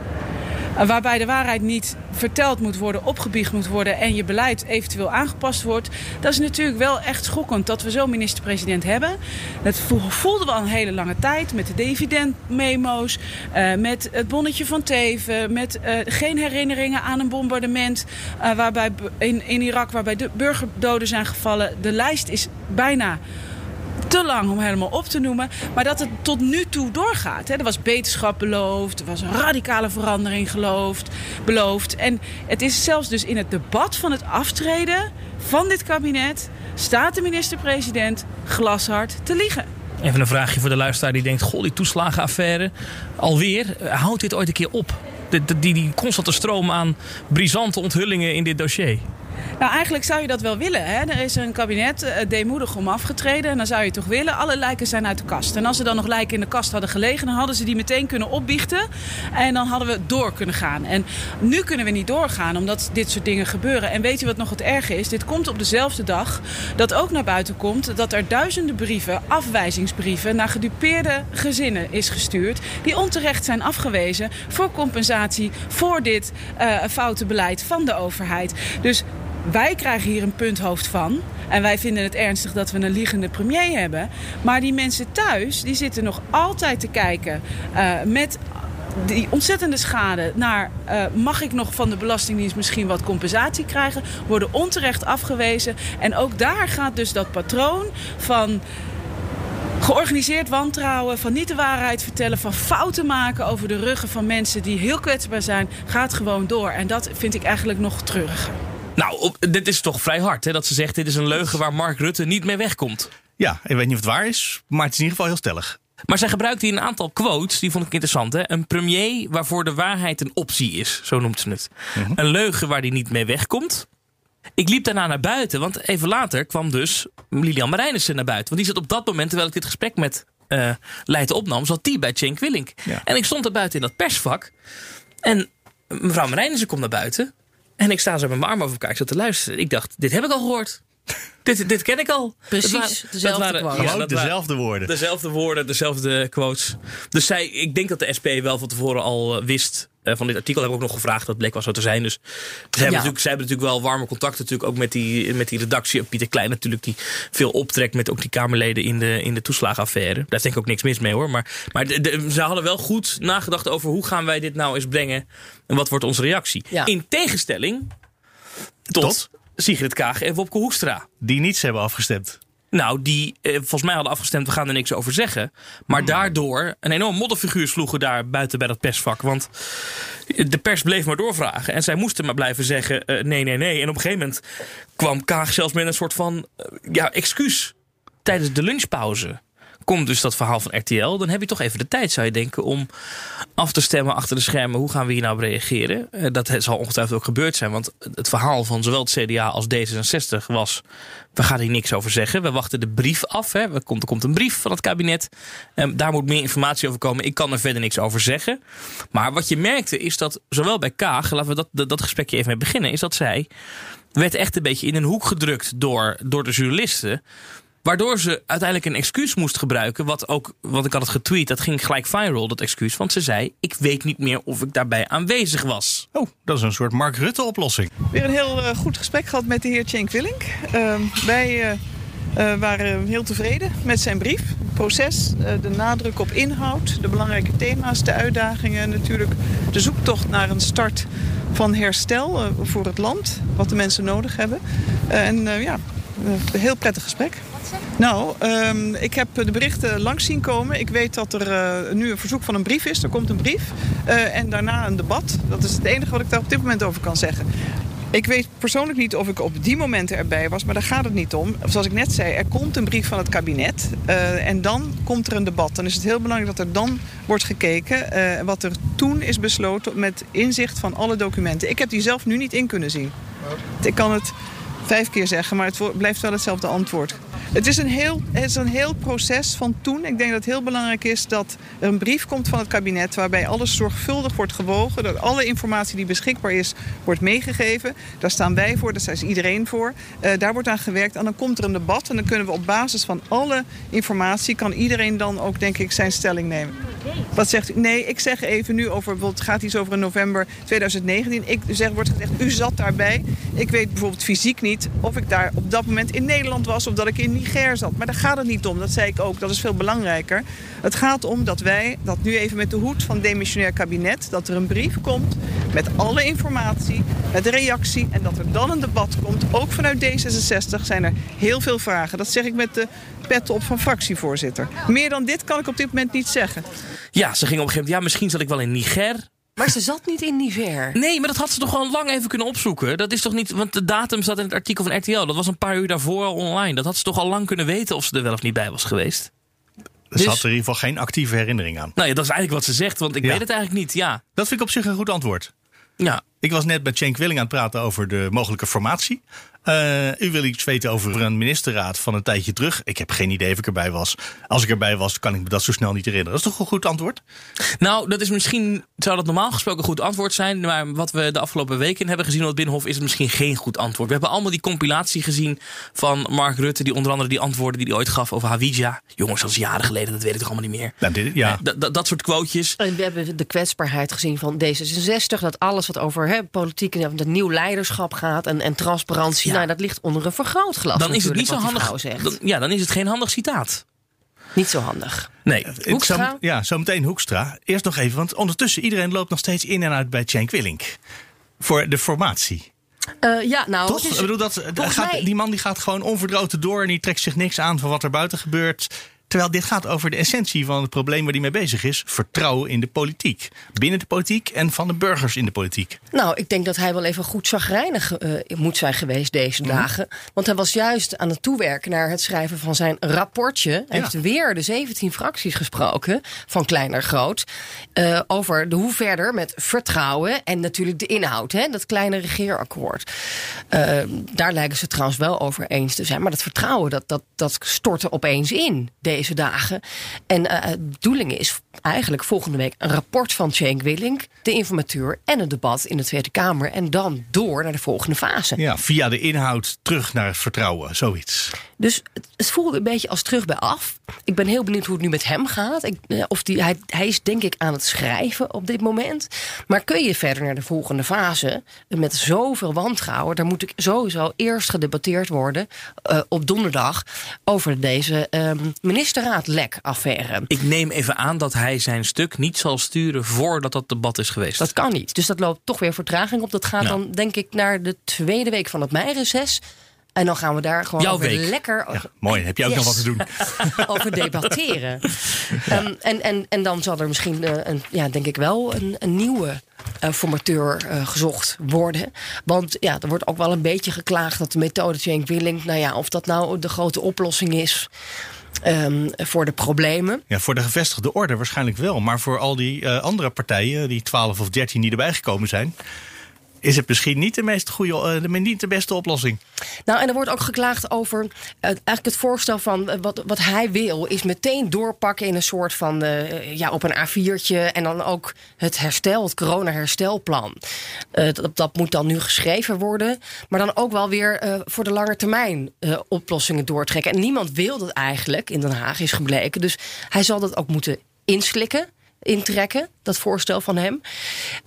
Waarbij de waarheid niet verteld moet worden, opgebiecht moet worden en je beleid eventueel aangepast wordt. Dat is natuurlijk wel echt schokkend dat we zo'n minister-president hebben. Dat voelden we al een hele lange tijd met de dividendmemo's, uh, met het bonnetje van Teven, met uh, geen herinneringen aan een bombardement uh, waarbij in, in Irak waarbij de burgerdoden zijn gevallen. De lijst is bijna te lang om helemaal op te noemen. Maar dat het tot nu toe doorgaat. Hè. Er was beterschap beloofd. Er was een radicale verandering geloofd, beloofd. En het is zelfs dus in het debat van het aftreden van dit kabinet... staat de minister-president glashard te liegen. Even een vraagje voor de luisteraar die denkt... goh, die toeslagenaffaire, alweer, houdt dit ooit een keer op? Die, die, die constante stroom aan brisante onthullingen in dit dossier. Nou, eigenlijk zou je dat wel willen. Hè? Er is een kabinet uh, deemoedig om afgetreden. En dan zou je toch willen. Alle lijken zijn uit de kast. En als er dan nog lijken in de kast hadden gelegen, dan hadden ze die meteen kunnen opbiechten. En dan hadden we door kunnen gaan. En nu kunnen we niet doorgaan, omdat dit soort dingen gebeuren. En weet je wat nog het erge is? Dit komt op dezelfde dag dat ook naar buiten komt dat er duizenden brieven, afwijzingsbrieven, naar gedupeerde gezinnen is gestuurd. Die onterecht zijn afgewezen voor compensatie voor dit uh, foute beleid van de overheid. Dus wij krijgen hier een punthoofd van. En wij vinden het ernstig dat we een liegende premier hebben. Maar die mensen thuis, die zitten nog altijd te kijken uh, met die ontzettende schade naar uh, mag ik nog van de Belastingdienst misschien wat compensatie krijgen, worden onterecht afgewezen. En ook daar gaat dus dat patroon van georganiseerd wantrouwen, van niet de waarheid vertellen, van fouten maken over de ruggen van mensen die heel kwetsbaar zijn, gaat gewoon door. En dat vind ik eigenlijk nog treuriger. Nou, op, dit is toch vrij hard, hè? Dat ze zegt: dit is een leugen waar Mark Rutte niet mee wegkomt. Ja, ik weet niet of het waar is, maar het is in ieder geval heel stellig. Maar zij gebruikt hier een aantal quotes, die vond ik interessant. Hè? Een premier waarvoor de waarheid een optie is, zo noemt ze het. Mm -hmm. Een leugen waar die niet mee wegkomt. Ik liep daarna naar buiten, want even later kwam dus Lilian Marijnissen naar buiten. Want die zat op dat moment, terwijl ik dit gesprek met uh, Leiden opnam, zat die bij Cenk Willink. Ja. En ik stond er buiten in dat persvak. En mevrouw Marijnissen komt naar buiten. En ik sta zo met mijn arm over elkaar. Ik zat te luisteren. Ik dacht, dit heb ik al gehoord. dit, dit ken ik al. Precies, dat waren, dezelfde dat waren, ja, dat dezelfde waren, woorden. Dezelfde woorden, dezelfde quotes. Dus zij, ik denk dat de SP wel van tevoren al uh, wist van dit artikel. Heb ik ook nog gevraagd, dat bleek wel zo te zijn. Dus ze hebben, ja. natuurlijk, ze hebben natuurlijk wel warme contacten natuurlijk ook met die, met die redactie. Pieter Klein natuurlijk, die veel optrekt met ook die Kamerleden in de, in de toeslagenaffaire. Daar is denk ik ook niks mis mee hoor. Maar, maar de, de, ze hadden wel goed nagedacht over hoe gaan wij dit nou eens brengen. En wat wordt onze reactie. Ja. In tegenstelling tot, tot? Sigrid Kaag en Wopke Hoekstra. Die niets hebben afgestemd. Nou, die eh, volgens mij hadden afgestemd, we gaan er niks over zeggen. Maar hmm. daardoor een enorm modderfiguur sloegen daar buiten bij dat persvak. Want de pers bleef maar doorvragen. En zij moesten maar blijven zeggen uh, nee, nee, nee. En op een gegeven moment kwam Kaag zelfs met een soort van uh, ja, excuus. Tijdens de lunchpauze komt dus dat verhaal van RTL. Dan heb je toch even de tijd, zou je denken, om af te stemmen achter de schermen. Hoe gaan we hier nou reageren? Eh, dat zal ongetwijfeld ook gebeurd zijn. Want het verhaal van zowel het CDA als D66 was... we gaan hier niks over zeggen. We wachten de brief af. Hè. Er, komt, er komt een brief van het kabinet. Um, daar moet meer informatie over komen. Ik kan er verder niks over zeggen. Maar wat je merkte is dat zowel bij Kaag... laten we dat, dat, dat gesprekje even mee beginnen... is dat zij werd echt een beetje in een hoek gedrukt door, door de journalisten. Waardoor ze uiteindelijk een excuus moest gebruiken. Wat ook, wat ik had het getweet, dat ging gelijk viral, dat excuus. Want ze zei: Ik weet niet meer of ik daarbij aanwezig was. Oh, dat is een soort Mark Rutte-oplossing. Weer een heel uh, goed gesprek gehad met de heer Cenk Willink. Uh, wij uh, waren heel tevreden met zijn brief. Het proces, de nadruk op inhoud, de belangrijke thema's, de uitdagingen. Natuurlijk de zoektocht naar een start van herstel voor het land. Wat de mensen nodig hebben. en ja, een heel prettig gesprek. Nou, um, ik heb de berichten langs zien komen. Ik weet dat er uh, nu een verzoek van een brief is. Er komt een brief uh, en daarna een debat. Dat is het enige wat ik daar op dit moment over kan zeggen. Ik weet persoonlijk niet of ik op die momenten erbij was, maar daar gaat het niet om. Zoals ik net zei, er komt een brief van het kabinet uh, en dan komt er een debat. Dan is het heel belangrijk dat er dan wordt gekeken wat er toen is besloten met inzicht van alle documenten. Ik heb die zelf nu niet in kunnen zien. Ik kan het vijf keer zeggen, maar het blijft wel hetzelfde antwoord. Het is, een heel, het is een heel proces van toen. Ik denk dat het heel belangrijk is dat er een brief komt van het kabinet... waarbij alles zorgvuldig wordt gewogen. Dat alle informatie die beschikbaar is, wordt meegegeven. Daar staan wij voor, daar staat iedereen voor. Uh, daar wordt aan gewerkt en dan komt er een debat... en dan kunnen we op basis van alle informatie... kan iedereen dan ook, denk ik, zijn stelling nemen. Wat zegt u? Nee, ik zeg even nu over... bijvoorbeeld gaat iets over november 2019. Ik zeg, wordt gezegd, u zat daarbij. Ik weet bijvoorbeeld fysiek niet of ik daar op dat moment in Nederland was... of dat ik in Niger zat. Maar daar gaat het niet om, dat zei ik ook. Dat is veel belangrijker. Het gaat om dat wij, dat nu even met de hoed van demissionair kabinet... dat er een brief komt met alle informatie, met reactie... en dat er dan een debat komt. Ook vanuit D66 zijn er heel veel vragen. Dat zeg ik met de pet op van fractievoorzitter. Meer dan dit kan ik op dit moment niet zeggen. Ja, ze ging op een gegeven moment... ja, misschien zat ik wel in Niger... Maar ze zat niet in Niger. Nee, maar dat had ze toch gewoon lang even kunnen opzoeken. Dat is toch niet, want de datum staat in het artikel van RTL. Dat was een paar uur daarvoor al online. Dat had ze toch al lang kunnen weten of ze er wel of niet bij was geweest. Dus ze had er in ieder geval geen actieve herinnering aan. Nou ja, dat is eigenlijk wat ze zegt, want ik Ja. weet het eigenlijk niet. Ja. Dat vind ik op zich een goed antwoord. Ja. Ik was net met Cenk Willing aan het praten over de mogelijke formatie. Eh, u wil iets weten over een ministerraad van een tijdje terug. Ik heb geen idee of ik erbij was. Als ik erbij was, kan ik me dat zo snel niet herinneren. Dat is toch een goed antwoord? Nou, dat is misschien, zou dat normaal gesproken een goed antwoord zijn. Maar wat we de afgelopen weken hebben gezien op het Binnenhof, is het misschien geen goed antwoord. We hebben allemaal die compilatie gezien van Mark Rutte, die onder andere die antwoorden die hij ooit gaf over Hawija. Jongens, dat is jaren geleden, dat weet ik toch allemaal niet meer. Nou, dit, ja. Dat- dat- dat soort quotejes. En we hebben de kwetsbaarheid gezien van D66. Dat alles wat over hè, politiek en het nieuw leiderschap gaat en, en transparantie. Ja. Nou, dat ligt onder een vergrootglas. Dan is het niet zo handig. Dan, ja, dan is het geen handig citaat. Niet zo handig. Nee. Hoekstra? Zo, ja, zometeen Hoekstra. Eerst nog even, want ondertussen iedereen loopt nog steeds in en uit bij Cenk Willink. Voor de formatie. Eh, ja, nou, Toch? Ik bedoel, dat, gaat, mij- die man die gaat gewoon onverdroten door en die trekt zich niks aan van wat er buiten gebeurt. Terwijl dit gaat over de essentie van het probleem waar hij mee bezig is: vertrouwen in de politiek. Binnen de politiek en van de burgers in de politiek. Nou, ik denk dat hij wel even goed zagrijnig eh, moet zijn geweest deze Mhm. dagen. Want hij was juist aan het toewerken naar het schrijven van zijn rapportje. Hij Ja. heeft weer de 17 fracties gesproken, van klein naar groot. eh, over de hoe verder met vertrouwen en natuurlijk de inhoud. Hè, dat kleine regeerakkoord. Eh, daar lijken ze trouwens wel over eens te zijn. Maar dat vertrouwen, dat, dat, dat stortte opeens in deze dagen. En eh, de bedoeling is eigenlijk volgende week een rapport van Cenk Willink, de informateur en een debat in de Tweede Kamer. En dan door naar de volgende fase. Ja, via de inhoud terug naar het vertrouwen, zoiets. Dus het, het voelde een beetje als terug bij af. Ik ben heel benieuwd hoe het nu met hem gaat. Ik, eh, of die, hij, hij is denk ik aan het schrijven op dit moment. Maar kun je verder naar de volgende fase met zoveel wantrouwen? Daar moet ik sowieso eerst gedebatteerd worden eh, op donderdag over deze ehm ministerraad-lek-affaire. Ik neem even aan dat hij zijn stuk niet zal sturen voordat dat debat is geweest. Dat kan niet. Dus dat loopt toch weer vertraging op. Dat gaat Ja. dan denk ik naar de tweede week van het meireces. En dan gaan we daar gewoon Jouw over week. lekker Ja, mooi, heb je ook Yes. nog wat te doen. over debatteren. Ehm, en, en, en dan zal er misschien, eh, een, ja, denk ik wel, een, een nieuwe eh, formateur eh, gezocht worden. Want ja, er wordt ook wel een beetje geklaagd dat de methode Cenk Willink, nou ja, of dat nou de grote oplossing is. ehm, voor de problemen. Ja, voor de gevestigde orde waarschijnlijk wel. Maar voor al die andere partijen, die 12 of 13 die erbij gekomen zijn, is het misschien niet de, meest goede, de, niet de beste oplossing. Nou, en er wordt ook geklaagd over eh, eigenlijk het voorstel van eh, wat, wat hij wil, is meteen doorpakken in een soort van ja, op een A4'tje. En dan ook het herstel, het corona-herstelplan. Dat, dat moet dan nu geschreven worden. Maar dan ook wel weer voor de lange termijn oplossingen doortrekken. En niemand wil dat eigenlijk in Den Haag is gebleken. Dus hij zal dat ook moeten inslikken intrekken, dat voorstel van hem.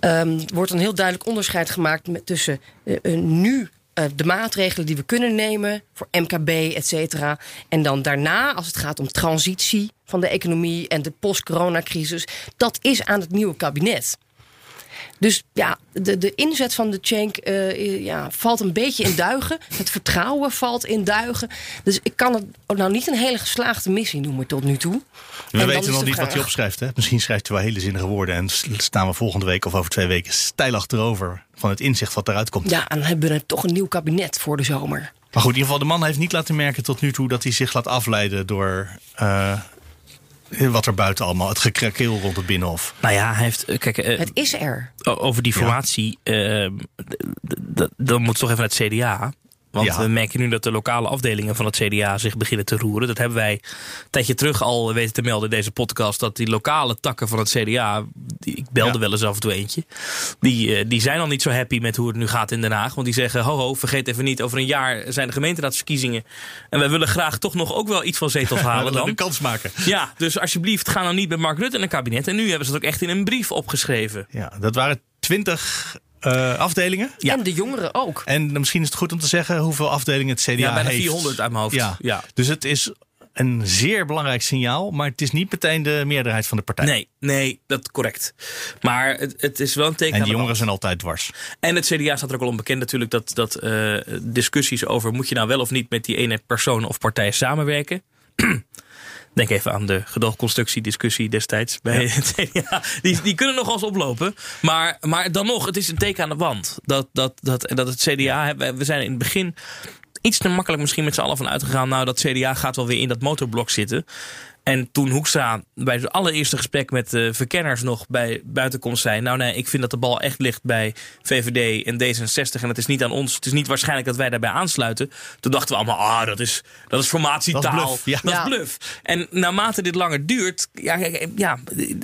Er wordt een heel duidelijk onderscheid gemaakt met, tussen eh, nu eh, de maatregelen die we kunnen nemen voor MKB, et cetera. En dan daarna, als het gaat om transitie van de economie en de post-coronacrisis, dat is aan het nieuwe kabinet. Dus ja, de, de inzet van de Cenk eh, ja, valt een beetje in duigen. Het vertrouwen valt in duigen. Dus ik kan het nou niet een hele geslaagde missie noemen tot nu toe. We weten nog niet wat hij opschrijft. Hè? Misschien schrijft hij wel hele zinnige woorden. En staan we volgende week of over twee weken stijl achterover. Van het inzicht wat eruit komt. Ja, en dan hebben we toch een nieuw kabinet voor de zomer. Maar goed, in ieder geval, de man heeft niet laten merken tot nu toe dat hij zich laat afleiden door eh, wat er buiten allemaal, het gekrakeel rond het binnenhof. Nou ja, hij heeft. eh, Kijk, eh, Het is er. over die formatie. eh, dan moet het toch even naar het CDA. Want Ja. we merken nu dat de lokale afdelingen van het CDA zich beginnen te roeren. Dat hebben wij een tijdje terug al weten te melden in deze podcast. Dat die lokale takken van het CDA. Die, ik belde Ja. wel eens af en toe eentje. Die, eh, die zijn al niet zo happy met hoe het nu gaat in Den Haag. Want die zeggen: ho, ho, vergeet even niet. Over een jaar zijn de gemeenteraadsverkiezingen. En wij willen graag toch nog ook wel iets van zetels We halen. Dan. de kans maken. Ja, dus alsjeblieft, ga nou niet met Mark Rutte in een kabinet. En nu hebben ze het ook echt in een brief opgeschreven. Ja, dat waren twintig eh, afdelingen. Ja. En de jongeren ook. En misschien is het goed om te zeggen hoeveel afdelingen het CDA Ja, bijna heeft. 400 uit mijn hoofd. Ja. Ja. Dus het is een zeer belangrijk signaal, maar het is niet meteen de meerderheid van de partij. Nee, nee, dat is correct. Maar het, het is wel een teken En die de jongeren zijn altijd dwars. En het CDA staat er ook al onbekend natuurlijk dat, dat eh, discussies over moet je nou wel of niet met die ene persoon of partij samenwerken. Denk even aan de gedoogconstructiediscussie destijds bij het CDA. Die, die kunnen nog eens oplopen. Maar, maar dan nog, het is een teken aan de wand. Dat, dat, dat, dat het CDA, we we zijn in het begin iets te makkelijk misschien met z'n allen van uitgegaan. Nou, dat CDA gaat wel weer in dat motorblok zitten. En toen Hoekstra bij het allereerste gesprek met de verkenners nog bij buitenkomst zei... nou nee, ik vind dat de bal echt ligt bij VVD en D66 en het is niet aan ons. Het is niet waarschijnlijk dat wij daarbij aansluiten. Toen dachten we allemaal, ah, dat is, dat is formatietaal. Dat is bluff, ja. Dat is Ja. bluff. En naarmate dit langer duurt, ja, ja,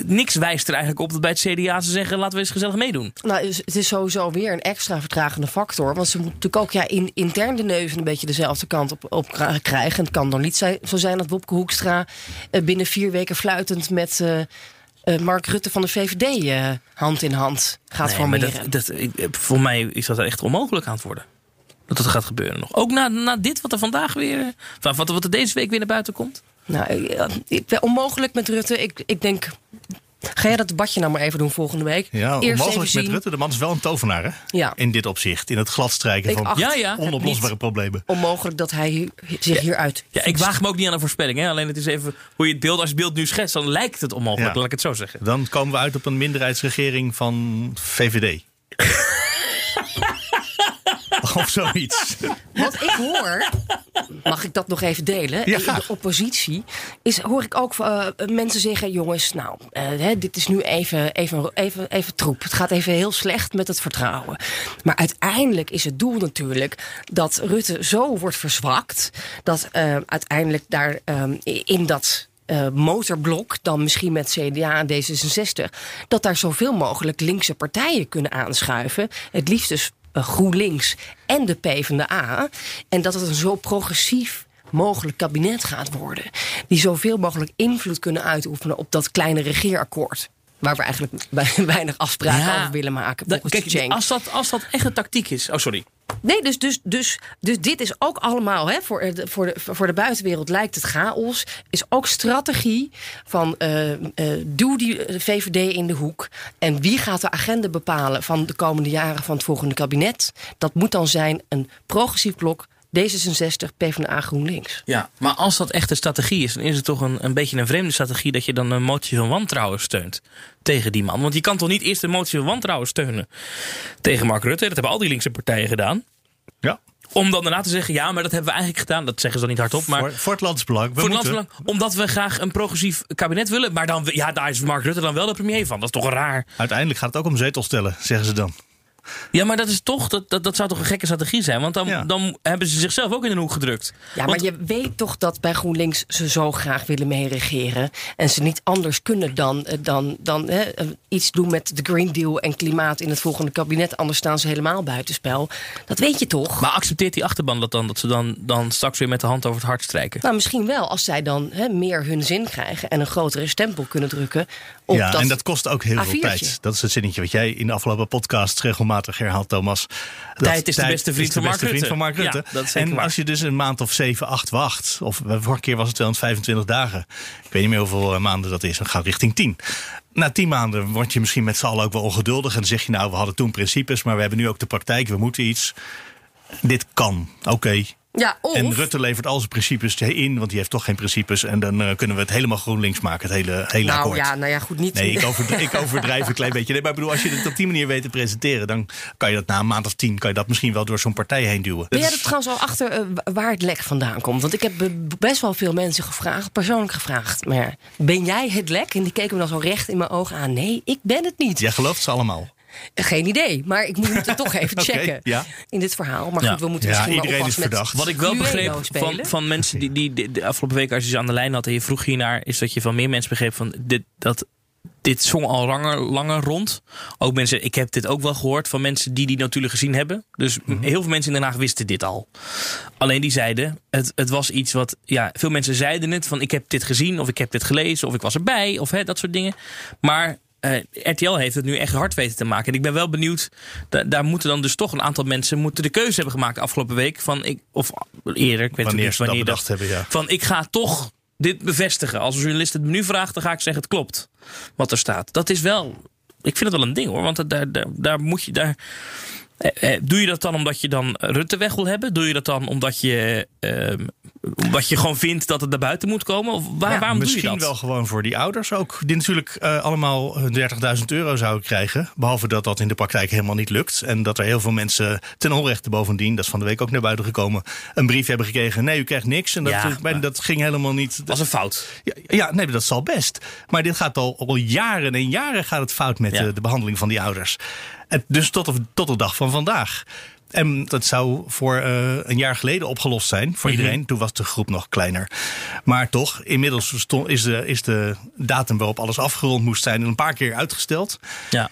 niks wijst er eigenlijk op dat bij het CDA ze zeggen... laten we eens gezellig meedoen. Nou, het is sowieso weer een extra vertragende factor. Want ze moeten natuurlijk ook ja, in, intern de neuzen een beetje dezelfde kant op, krijgen. En het kan dan niet zo zijn dat Wopke Hoekstra eh, binnen vier weken fluitend met eh, eh, Mark Rutte van de VVD eh, hand in hand gaat Nee, maar dat, dat, ik- voor mij is dat echt onmogelijk aan het worden. Dat het gaat gebeuren nog. Ook na, na dit wat er vandaag weer... eh, Wat, wat, er deze week weer naar buiten komt. Nou, eh, ik onmogelijk met Rutte. Ik, ik denk, ga jij dat debatje nou maar even doen volgende week? Ja, onmogelijk met. Rutte. De man is wel een tovenaar, hè? Ja. In dit opzicht. In het gladstrijken Ik van acht Ja, ja. het onoplosbare problemen. onmogelijk dat hij hi- zich hieruit Ja, ik waag me ook niet aan een voorspelling. Hè? Alleen het is even hoe je het beeld, als het beeld nu schetst, dan lijkt het onmogelijk. Ja. Laat ik het zo zeggen. Dan komen we uit op een minderheidsregering van VVD. of zoiets. Wat ik hoor, mag ik dat nog even delen? Ja, in de oppositie is, hoor ik ook eh, mensen zeggen: jongens, nou, eh, dit is nu even, even, even, even troep. Het gaat even heel slecht met het vertrouwen. Maar uiteindelijk is het doel natuurlijk dat Rutte zo wordt verzwakt dat eh, uiteindelijk daar in dat. motorblok, dan misschien met CDA en D66, dat daar zoveel mogelijk linkse partijen kunnen aanschuiven. Het liefst dus GroenLinks en de PvdA. En dat het een zo progressief mogelijk kabinet gaat worden. Die zoveel mogelijk invloed kunnen uitoefenen op dat kleine regeerakkoord. Waar we eigenlijk bij- weinig afspraken Ja. over willen maken. Kijk, als dat, als dat echt een tactiek is. Oh, sorry. Nee, dus, dus, dus, dus dit is ook allemaal, hè, voor, de, voor, de, voor de buitenwereld lijkt het chaos. Is ook strategie van eh eh doe die eh, VVD in de hoek. En wie gaat de agenda bepalen van de komende jaren van het volgende kabinet? Dat moet dan zijn een progressief blok. D66, PvdA, GroenLinks. Ja, maar als dat echt een strategie is, dan is het toch een, een beetje een vreemde strategie dat je dan een motie van wantrouwen steunt tegen die man. Want je kan toch niet eerst een motie van wantrouwen steunen tegen Mark Rutte? Dat hebben al die linkse partijen gedaan. Ja. Om dan daarna te zeggen, ja, maar dat hebben we eigenlijk gedaan. Dat zeggen ze dan niet hardop. Maar voor, voor het landsbelang. We voor het moeten- landsbelang, omdat we graag een progressief kabinet willen. Maar dan, ja, daar is Mark Rutte dan wel de premier van. Dat is toch raar. Uiteindelijk gaat het ook om zetels tellen, zeggen ze dan. Ja, maar dat is toch, dat, dat, dat zou toch een gekke strategie zijn? Want dan, Ja. dan hebben ze zichzelf ook in een hoek gedrukt. Ja, maar je weet toch dat bij GroenLinks ze zo graag willen meeregeren. En ze niet anders kunnen dan, eh, dan, dan hè, eh, iets doen met de Green Deal en klimaat in het volgende kabinet. Anders staan ze helemaal buitenspel. Dat weet je toch? Maar accepteert die achterban dat dan? Dat ze dan, dan straks weer met de hand over het hart strijken? Nou, misschien wel als zij dan hè, meer hun zin krijgen en een grotere stempel kunnen drukken. Op ja, dat en dat kost ook heel veel A4'tje. tijd. Dat is het zinnetje wat jij in de afgelopen podcast regelmatig herhaalt, Thomas. Dat Tijd is de beste vriend de van Mark vriend Rutte. van Mark Rutte. Ja, dat is zeker en waar. als je dus een maand of 7, 8 wacht, of de vorige keer was het 225 dagen. Ik weet niet meer hoeveel eh, maanden dat is. Dan gaat richting 10. Na 10 maanden word je misschien met z'n allen ook wel ongeduldig. En dan zeg je nou, we hadden toen principes, maar we hebben nu ook de praktijk. We moeten iets. Dit kan. Oké. Ja, of, En Rutte levert al zijn principes in, want die heeft toch geen principes. En dan eh, kunnen we het helemaal GroenLinks maken, het hele, hele nou akkoord. ja, nou ja, goed, niet. Nee, ik, overdrijf, ik overdrijf een klein beetje. Nee, maar ik bedoel, als je het op die manier weet te presenteren, dan kan je dat na een maand of tien, kan je dat misschien wel door zo'n partij heen duwen. Ben jij er trouwens al achter eh, wa- waar het lek vandaan komt? Want ik heb be- best wel veel mensen gevraagd, persoonlijk gevraagd. Maar ben jij het lek? En die keken me dan zo recht in mijn ogen aan. Nee, ik ben het niet. Jij gelooft ze allemaal. Geen idee, maar ik moet het toch even checken ja. in dit verhaal. Maar Ja. goed, we moeten Ja, misschien iedereen is verdacht. Wat ik wel begreep van, van mensen die, die, die de afgelopen week, als je ze aan de lijn had en je vroeg hiernaar, is dat je van meer mensen begreep van dit, dat dit zong al langer, langer rond. Ook mensen, ik heb dit ook wel gehoord van mensen die die natuurlijk gezien hebben. Dus Mhm. heel veel mensen in Den Haag wisten dit al. Alleen die zeiden, het, het was iets wat, ja, veel mensen zeiden het van ik heb dit gezien of ik heb dit gelezen of ik was erbij of hè, dat soort dingen. Maar eh, RTL heeft het nu echt hard weten te maken. En ik ben wel benieuwd, da- daar moeten dan dus toch een aantal mensen moeten de keuze hebben gemaakt afgelopen week. Van ik, of eerder, ik weet Wanneer niet ze dat wanneer bedacht hebben, ja. Van ik ga toch dit bevestigen. Als een journalist het me nu vraagt, dan ga ik zeggen het klopt. Wat er staat. Dat is wel, ik vind het wel een ding hoor. Want dat- daar, daar, daar moet je, daar, eh, eh, doe je dat dan omdat je dan Rutte weg wil hebben? Doe je dat dan omdat je, ehm, omdat je gewoon vindt dat het naar buiten moet komen? Of waar, Ja, waarom doe je misschien dat? wel gewoon voor die ouders ook. Die natuurlijk eh, allemaal 30.000 euro zouden krijgen. Behalve dat dat in de praktijk helemaal niet lukt. En dat er heel veel mensen ten onrechte bovendien, dat is van de week ook naar buiten gekomen, een brief hebben gekregen. Nee, u krijgt niks. En dat, Ja, maar- dat ging helemaal niet. Dat was een fout. Ja, ja, nee, dat zal best. Maar dit gaat al, al jaren en jaren gaat het fout met Ja. de, de behandeling van die ouders. En dus tot, tot de dag van vandaag. En dat zou voor eh, een jaar geleden opgelost zijn voor Mhm. iedereen. Toen was de groep nog kleiner. Maar toch, inmiddels stond, is, de, is de datum waarop alles afgerond moest zijn een paar keer uitgesteld. Ja.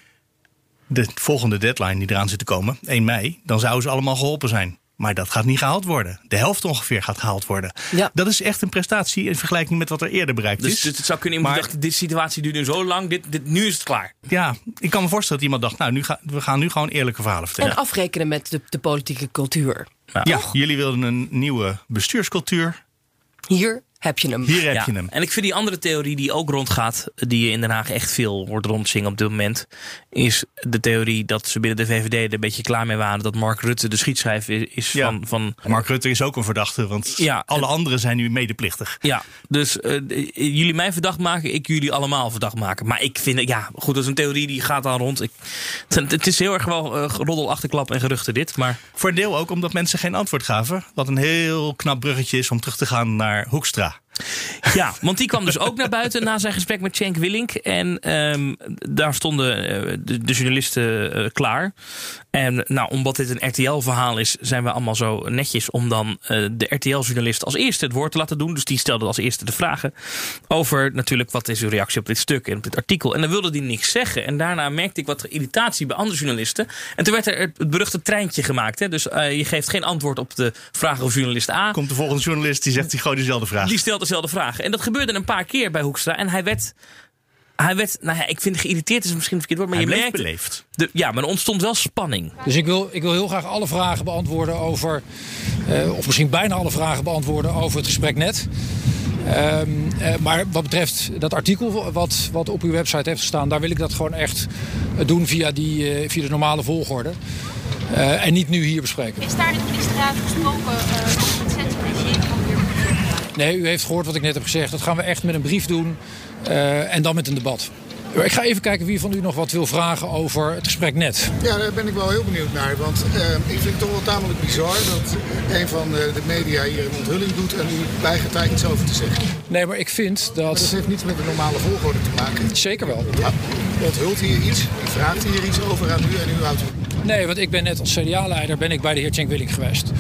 De volgende deadline die eraan zit te komen, 1 mei, dan zouden ze allemaal geholpen zijn. Maar dat gaat niet gehaald worden. De helft ongeveer gaat gehaald worden. Ja. Dat is echt een prestatie in vergelijking met wat er eerder bereikt Dus, is. dus het zou kunnen iemand Maar- dacht, dit situatie duurt nu zo lang, dit, dit, nu is het klaar. Ja, ik kan me voorstellen dat iemand dacht, nou, nu ga, we gaan nu gewoon eerlijke verhalen vertellen. En afrekenen met de, de politieke cultuur. ja, jullie wilden een nieuwe bestuurscultuur. Hier heb je hem. Hier heb Ja, je hem. En ik vind die andere theorie die ook rondgaat, die je in Den Haag echt veel hoort rondzingen op dit moment, is de theorie dat ze binnen de VVD er een beetje klaar mee waren dat Mark Rutte de schietschrijver is Ja. van, van Mark Rutte is ook een verdachte, want Ja, alle anderen zijn nu medeplichtig. Ja, dus eh, jullie mij verdacht maken, ik jullie allemaal verdacht maken. Maar ik vind, het- ja, goed, dat is een theorie die gaat dan rond. Ik, het, het is heel erg wel eh, roddel, achterklap en geruchten dit. Maar Voor een deel ook omdat mensen geen antwoord gaven. Wat een heel knap bruggetje is om terug te gaan naar Hoekstra. Ja, want die kwam dus ook naar buiten na zijn gesprek met Cenk Willink. En ehm, daar stonden eh, de, de journalisten eh, klaar. En nou, omdat dit een RTL-verhaal is, zijn we allemaal zo netjes om dan eh, de RTL-journalist als eerste het woord te laten doen. Dus die stelde als eerste de vragen over natuurlijk wat is uw reactie op dit stuk en op dit artikel. En dan wilde die niks zeggen. En daarna merkte ik wat irritatie bij andere journalisten. En toen werd er het beruchte treintje gemaakt. Hè? Dus je geeft geen antwoord op de vragen van journalist A. Komt de volgende journalist die zegt die gewoon dezelfde vraag. Die stelt dezelfde vragen. En dat gebeurde een paar keer bij Hoekstra. En hij werd. Hij werd, nou ja, ik vind geïrriteerd is misschien een verkeerd woord, maar Hij je merkte, beleefd. de, ja, maar er ontstond wel spanning. Dus ik wil, ik wil heel graag alle vragen beantwoorden over, eh, of misschien bijna alle vragen beantwoorden over het gesprek net. Ehm, eh, maar wat betreft dat artikel wat, wat op uw website heeft gestaan, daar wil ik dat gewoon echt eh, doen via, die, eh, via de normale volgorde. Eh, en niet nu hier bespreken. Is daar in de ministerraad gesproken eh, over het Nee, u heeft gehoord wat ik net heb gezegd. Dat gaan we echt met een brief doen eh, en dan met een debat. Ik ga even kijken wie van u nog wat wil vragen over het gesprek net. Ja, daar ben ik wel heel benieuwd naar. Want eh, ik vind het toch wel tamelijk bizar dat een van de, de media hier een onthulling doet en u weigert daar iets over te zeggen. Nee, maar ik vind dat... Maar dat heeft niets met de normale volgorde te maken. Zeker wel. Ja, onthult hier iets, u vraagt hier iets over aan u en u houdt u. Nee, want ik ben net als CDA-leider ben ik bij de heer Cenk Willing geweest.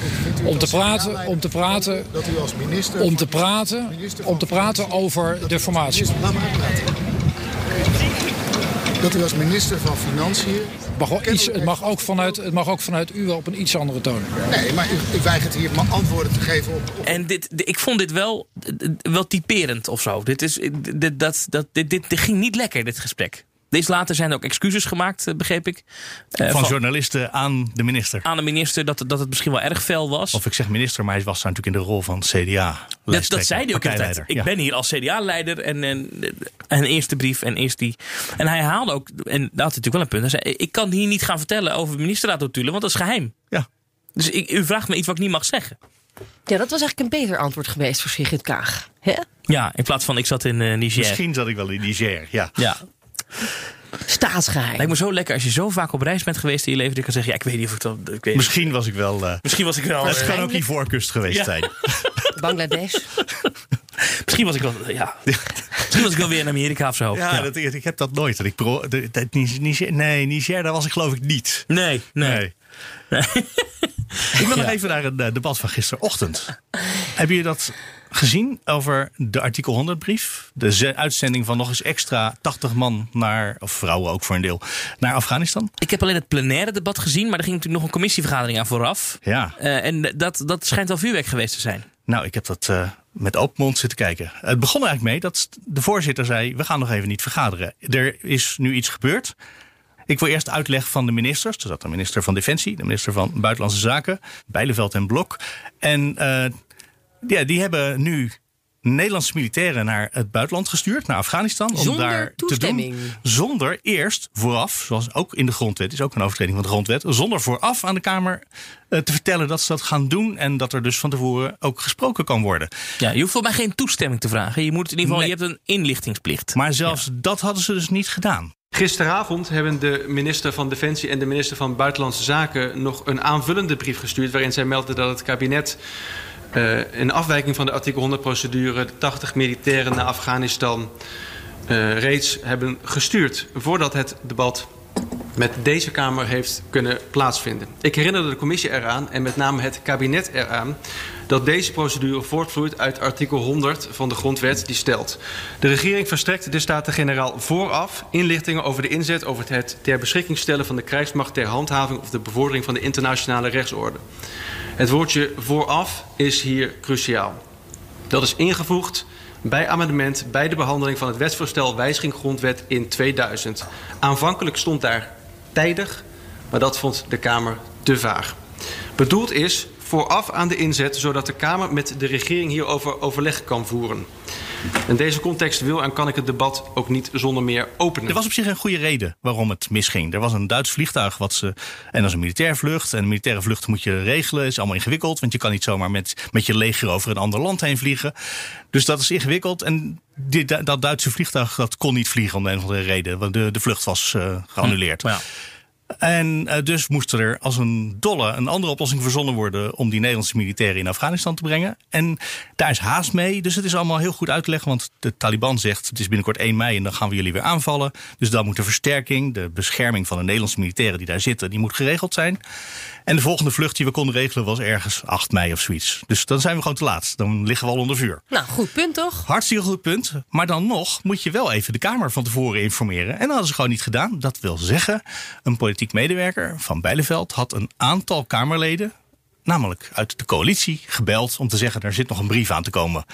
Om te praten, om te praten, Dat u als minister... om te praten, minister om te praten over de formatie. Laat me uitpraten. Dat u als minister van Financiën... Het mag, wel iets, het, mag ook vanuit, het mag ook vanuit u wel op een iets andere toon. Nee, maar u, u weigert hier ma- antwoorden te geven op... op En dit, ik vond dit wel, wel typerend of zo. Dit, is, dit, dat, dat, dit, dit, dit ging niet lekker, dit gesprek. Deze later zijn er ook excuses gemaakt, eh, begreep ik. Eh, Van journalisten aan de minister. aan de minister dat, het- dat het misschien wel erg fel was. Of ik zeg minister, maar hij was daar natuurlijk in de rol van CDA. Dat, dat zei hij ook altijd. Ik ben hier als CDA-leider en, en, en eerste brief en eerst die. En hij haalde ook, en dat had natuurlijk wel een punt. Hij zei: Ik kan hier niet gaan vertellen over ministerraadnotulen, want dat is geheim. Ja. Dus ik, u vraagt me iets wat ik niet mag zeggen. Ja, dat was eigenlijk een beter antwoord geweest voor Sigrid Kaag. Hè? Ja, in plaats van ik zat in eh, Niger. Misschien zat ik wel in Niger, ja. Ja. Staatsgeheim. Lijkt me zo lekker als je zo vaak op reis bent geweest in je leven. Dat je kan zeggen: Ja, ik weet niet of ik dat. Ik weet Misschien was ik wel... eh, Misschien was ik wel. het eh, kan ook Ivoorkust geweest Ja. zijn. Bangladesh. misschien was ik wel. Ja. Misschien was ik wel weer in Amerika of zo. Ja, Dat, ik heb dat nooit. Dat ik pro, de, de- Niger, nee, Niger, daar was ik geloof ik niet. Nee, nee. ik wil nog even naar een eh, debat van gisterochtend. Hebben jullie dat gezien over de artikel 100 brief? De ze- uitzending van nog eens extra 80 man naar, of vrouwen ook voor een deel, naar Afghanistan? Ik heb alleen het plenaire debat gezien, maar er ging natuurlijk nog een commissievergadering aan vooraf. Ja. Eh, en dat, dat schijnt wel vuurwerk geweest te zijn. Nou, ik heb dat eh, met open mond zitten kijken. Het begon eigenlijk mee dat de voorzitter zei: We gaan nog even niet vergaderen. Er is nu iets gebeurd. Ik wil eerst uitleg van de ministers. Er zat de minister van Defensie, de minister van Buitenlandse Zaken, Bijleveld en Blok. En eh, ja, die hebben nu Nederlandse militairen naar het buitenland gestuurd, naar Afghanistan. Om Zonder daar toestemming. te doen. Zonder eerst vooraf, zoals ook in de grondwet, is ook een overtreding van de grondwet. Zonder vooraf aan de Kamer eh, te vertellen dat ze dat gaan doen. En dat er dus van tevoren ook gesproken kan worden. Ja, je hoeft voor mij geen toestemming te vragen. Je moet in ieder geval, Nee. je hebt een inlichtingsplicht. Maar zelfs dat hadden ze dus niet gedaan. Gisteravond hebben de minister van Defensie en de minister van Buitenlandse Zaken nog een aanvullende brief gestuurd. waarin zij meldden dat het kabinet uh, in afwijking van de artikel 100-procedure 80 militairen naar Afghanistan uh, reeds hebben gestuurd. voordat het debat met deze Kamer heeft kunnen plaatsvinden. Ik herinnerde de commissie eraan en met name het kabinet eraan dat deze procedure voortvloeit uit artikel 100 van de grondwet die stelt. De regering verstrekt de Staten-Generaal vooraf inlichtingen over de inzet over het ter beschikking stellen van de krijgsmacht ter handhaving of de bevordering van de internationale rechtsorde. Het woordje vooraf is hier cruciaal. Dat is ingevoegd bij amendement bij de behandeling van het wetsvoorstel wijziging grondwet in 2000. Aanvankelijk stond daar tijdig, maar dat vond de Kamer te vaag. Bedoeld is vooraf aan de inzet, zodat de Kamer met de regering hierover overleg kan voeren. In deze context wil en kan ik het debat ook niet zonder meer openen. Er was op zich een goede reden waarom het misging. Er was een Duits vliegtuig wat ze. En dat is een militair vlucht. En een militaire vlucht moet je regelen. is allemaal ingewikkeld. Want je kan niet zomaar met, met je leger over een ander land heen vliegen. Dus dat is ingewikkeld. En dit, dat Duitse vliegtuig dat kon niet vliegen om de een of andere reden. Want de, de vlucht was uh, geannuleerd. Hm, ja. En uh, dus moest er als een dolle een andere oplossing verzonnen worden om die Nederlandse militairen in Afghanistan te brengen. En daar is haast mee. Dus het is allemaal heel goed uit te leggen. Want de Taliban zegt het is binnenkort 1 mei en dan gaan we jullie weer aanvallen. Dus dan moet de versterking, de bescherming van de Nederlandse militairen die daar zitten, die moet geregeld zijn. En de volgende vlucht die we konden regelen was ergens 8 mei of zoiets. Dus dan zijn we gewoon te laat. Dan liggen we al onder vuur. Nou, goed punt toch? Hartstikke goed punt. Maar dan nog moet je wel even de Kamer van tevoren informeren. En dat hadden ze gewoon niet gedaan. Dat wil zeggen, een politiek medewerker van Bijleveld had een aantal Kamerleden, namelijk uit de coalitie, gebeld om te zeggen: er zit nog een brief aan te komen.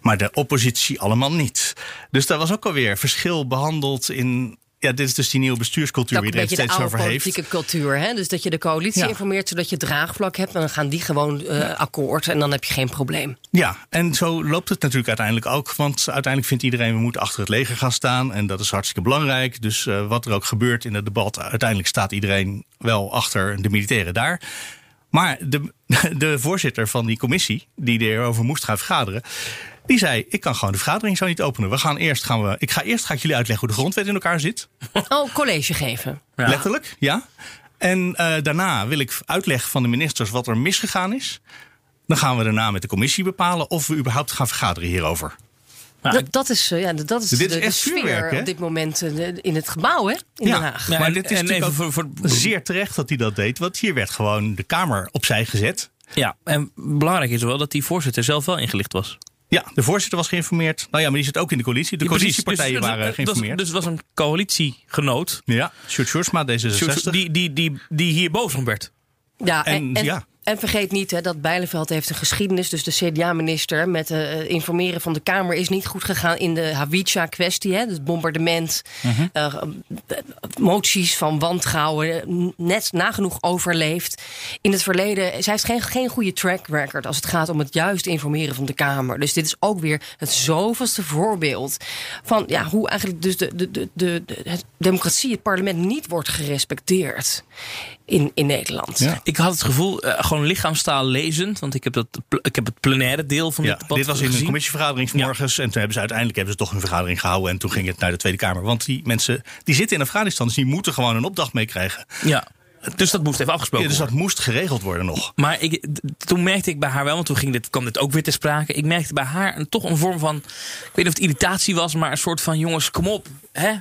Maar de oppositie allemaal niet. Dus daar was ook alweer verschil behandeld in ja, dit is dus die nieuwe bestuurscultuur die er het steeds over heeft. politieke cultuur, hè? Dus dat je de coalitie ja. informeert zodat je draagvlak hebt. En dan gaan die gewoon uh, ja. akkoord en dan heb je geen probleem. Ja, en zo loopt het natuurlijk uiteindelijk ook. Want uiteindelijk vindt iedereen we moeten achter het leger gaan staan. En dat is hartstikke belangrijk. Dus uh, wat er ook gebeurt in het debat, uiteindelijk staat iedereen wel achter de militairen daar. Maar de, de voorzitter van die commissie, die erover moest gaan vergaderen Die zei, ik kan gewoon de vergadering zo niet openen. We gaan eerst gaan we, ik ga eerst ga ik jullie uitleggen hoe de grondwet in elkaar zit. Oh, college geven. Letterlijk, ja. En eh, daarna wil ik uitleg van de ministers wat er misgegaan is. Dan gaan we daarna met de commissie bepalen of we überhaupt gaan vergaderen hierover. Dat, dat is, eh, ja, dat is Dit de, is de echt sfeer vuurwerk, op dit moment eh, in het gebouw, hè? In Den Haag. maar dit is natuurlijk ook zeer terecht dat hij dat deed. Want hier werd gewoon de Kamer opzij gezet. Ja, en belangrijk is wel dat die voorzitter zelf wel ingelicht was. Ja, de voorzitter was geïnformeerd. Nou ja, maar die zit ook in de coalitie. De Ja, coalitiepartijen Dus- waren dus- geïnformeerd. Dus het was een coalitiegenoot. Ja, Sjoerd Sjoerdsma, D66. Die, die, die, die hier boos om werd. Ja, en, En, en, ja. En vergeet niet hè, dat Bijleveld heeft een geschiedenis. Dus de CDA-minister met het informeren van de Kamer is niet goed gegaan in de Havicha-kwestie. Het bombardement, Mhm. eh, moties van wantrouwen, net nagenoeg overleefd. In het verleden, zij heeft geen, geen goede track record als het gaat om het juist informeren van de Kamer. Dus dit is ook weer het zoveelste voorbeeld van ja, hoe eigenlijk dus de, de, de, de, de het democratie, het parlement niet wordt gerespecteerd in, in Nederland. Ik had het gevoel, eh, gewoon lichaamstaal lezend. Want ik heb, dat, ik heb het plenaire deel van Ja, dit debat dit was in gezien. een commissievergadering 's morgens. En toen hebben ze uiteindelijk hebben ze toch een vergadering gehouden. En toen ging het naar de Tweede Kamer. Want die mensen die zitten in Afghanistan. Dus die moeten gewoon een opdracht meekrijgen. Ja, dus dat moest even afgesproken Ja, dus dat moest geregeld worden nog. Maar ik, toen merkte ik bij haar wel, want toen ging dit, kwam dit ook weer ter sprake. Ik merkte bij haar een, toch een vorm van, ik weet niet of het irritatie was, maar een soort van: jongens, kom op. Hè? Eh,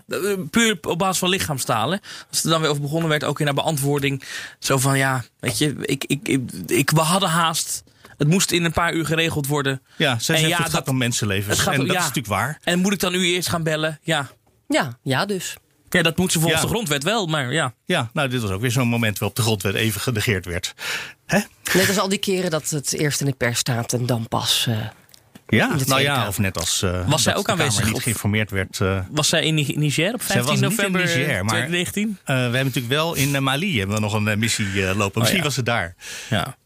Puur op basis van lichaamstalen. Als er dan weer over begonnen werd, ook in haar beantwoording. Zo van: ja, weet je, ik, ik, ik, ik, we hadden haast. Het moest in een paar uur geregeld worden. Ja, En zegt ja, het gaat om mensenlevens. en om- dat ja. is natuurlijk waar. En moet ik dan u eerst gaan bellen? Ja. Ja, ja dus. Ja, dat moet ze volgens Ja. de grondwet wel, maar ja. Ja, nou, dit was ook weer zo'n moment waarop de grondwet even genegeerd werd. Net als al die keren dat het eerst in de pers staat en dan pas. eh, Ja, nou ja, of net als. eh, Was zij ook aanwezig niet geïnformeerd werd. eh, Was zij in Ni- Niger op 15 zij was niet november in Niger, maar 2019? eh, we hebben natuurlijk wel in Mali hebben we nog een missie lopen. Misschien ja. was ze daar. Ja.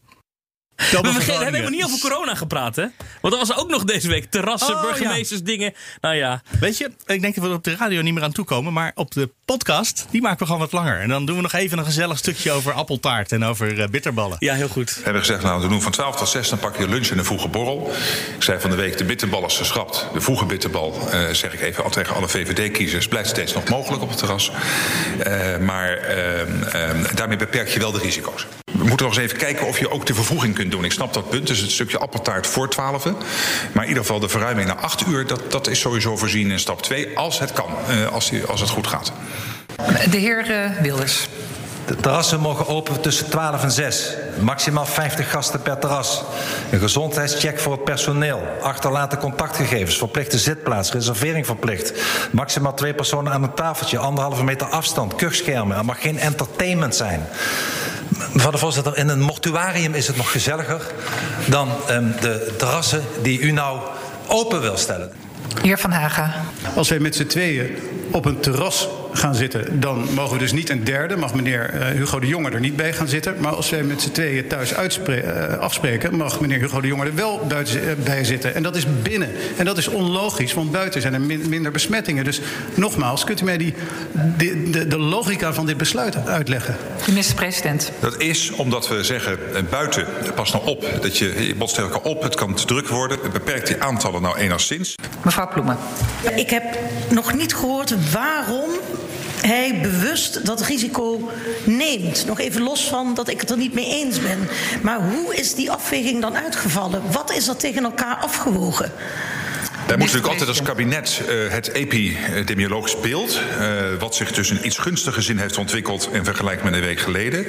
We, hebben helemaal niet over corona gepraat, hè? Want dat was ook nog deze week. Terrassen, Oh, burgemeesters, dingen. Nou ja. Weet je, ik denk dat we op de radio niet meer aan toekomen. Maar op de podcast, die maken we gewoon wat langer. En dan doen we nog even een gezellig stukje over appeltaart en over eh, bitterballen. Ja, heel goed. We hebben gezegd, nou, we doen van 12 tot 6, dan pak je lunch en een vroege borrel. Ik zei van de week, de bitterbal is geschrapt. De vroege bitterbal, eh, zeg ik even al tegen alle VVD-kiezers, blijft steeds nog mogelijk op het terras. Eh, maar ehm, ehm, daarmee beperk je wel de risico's. We moeten nog eens even kijken of je ook de vervroeging kunt doen. Ik snap dat punt, dus het stukje appeltaart voor 12. Maar in ieder geval de verruiming naar 8 uur, dat, dat is sowieso voorzien in stap 2, als het kan, eh, als, als het goed gaat. De heer eh, Wilders. De terrassen mogen open tussen 12 en 6. Maximaal 50 gasten per terras. Een gezondheidscheck voor het personeel. Achterlaten contactgegevens. Verplichte zitplaats. Reservering verplicht. Maximaal twee personen aan een tafeltje. Anderhalve meter afstand. Kuchschermen. Er mag geen entertainment zijn. Mevrouw de voorzitter, in een mortuarium is het nog gezelliger dan ehm, de terrassen die u nou open wil stellen. Heer Van Haga. Als wij met z'n tweeën op een terras gaan zitten, dan mogen we dus niet een derde, mag meneer eh, Hugo de Jonge er niet bij gaan zitten. Maar als wij met z'n tweeën thuis eh, afspreken, mag meneer Hugo de Jonge er wel buiten, eh, bij zitten. En dat is binnen. En dat is onlogisch, want buiten zijn er min- minder besmettingen. Dus nogmaals, kunt u mij die, die- de, de logica van dit besluit uitleggen? Minister-president. Dat is omdat we zeggen, buiten, pas nou op, dat je, je botst elkaar op, het kan te druk worden. Beperkt die aantallen nou enigszins. Mevrouw Ploemen. Ik heb nog niet gehoord waarom hij bewust dat risico neemt. Nog even los van dat ik het er niet mee eens ben. Maar hoe is die afweging dan uitgevallen? Wat is er tegen elkaar afgewogen? Wij moeten natuurlijk altijd als kabinet eh, het epidemiologisch beeld, eh, wat zich dus in iets gunstige zin heeft ontwikkeld in vergelijking met een week geleden,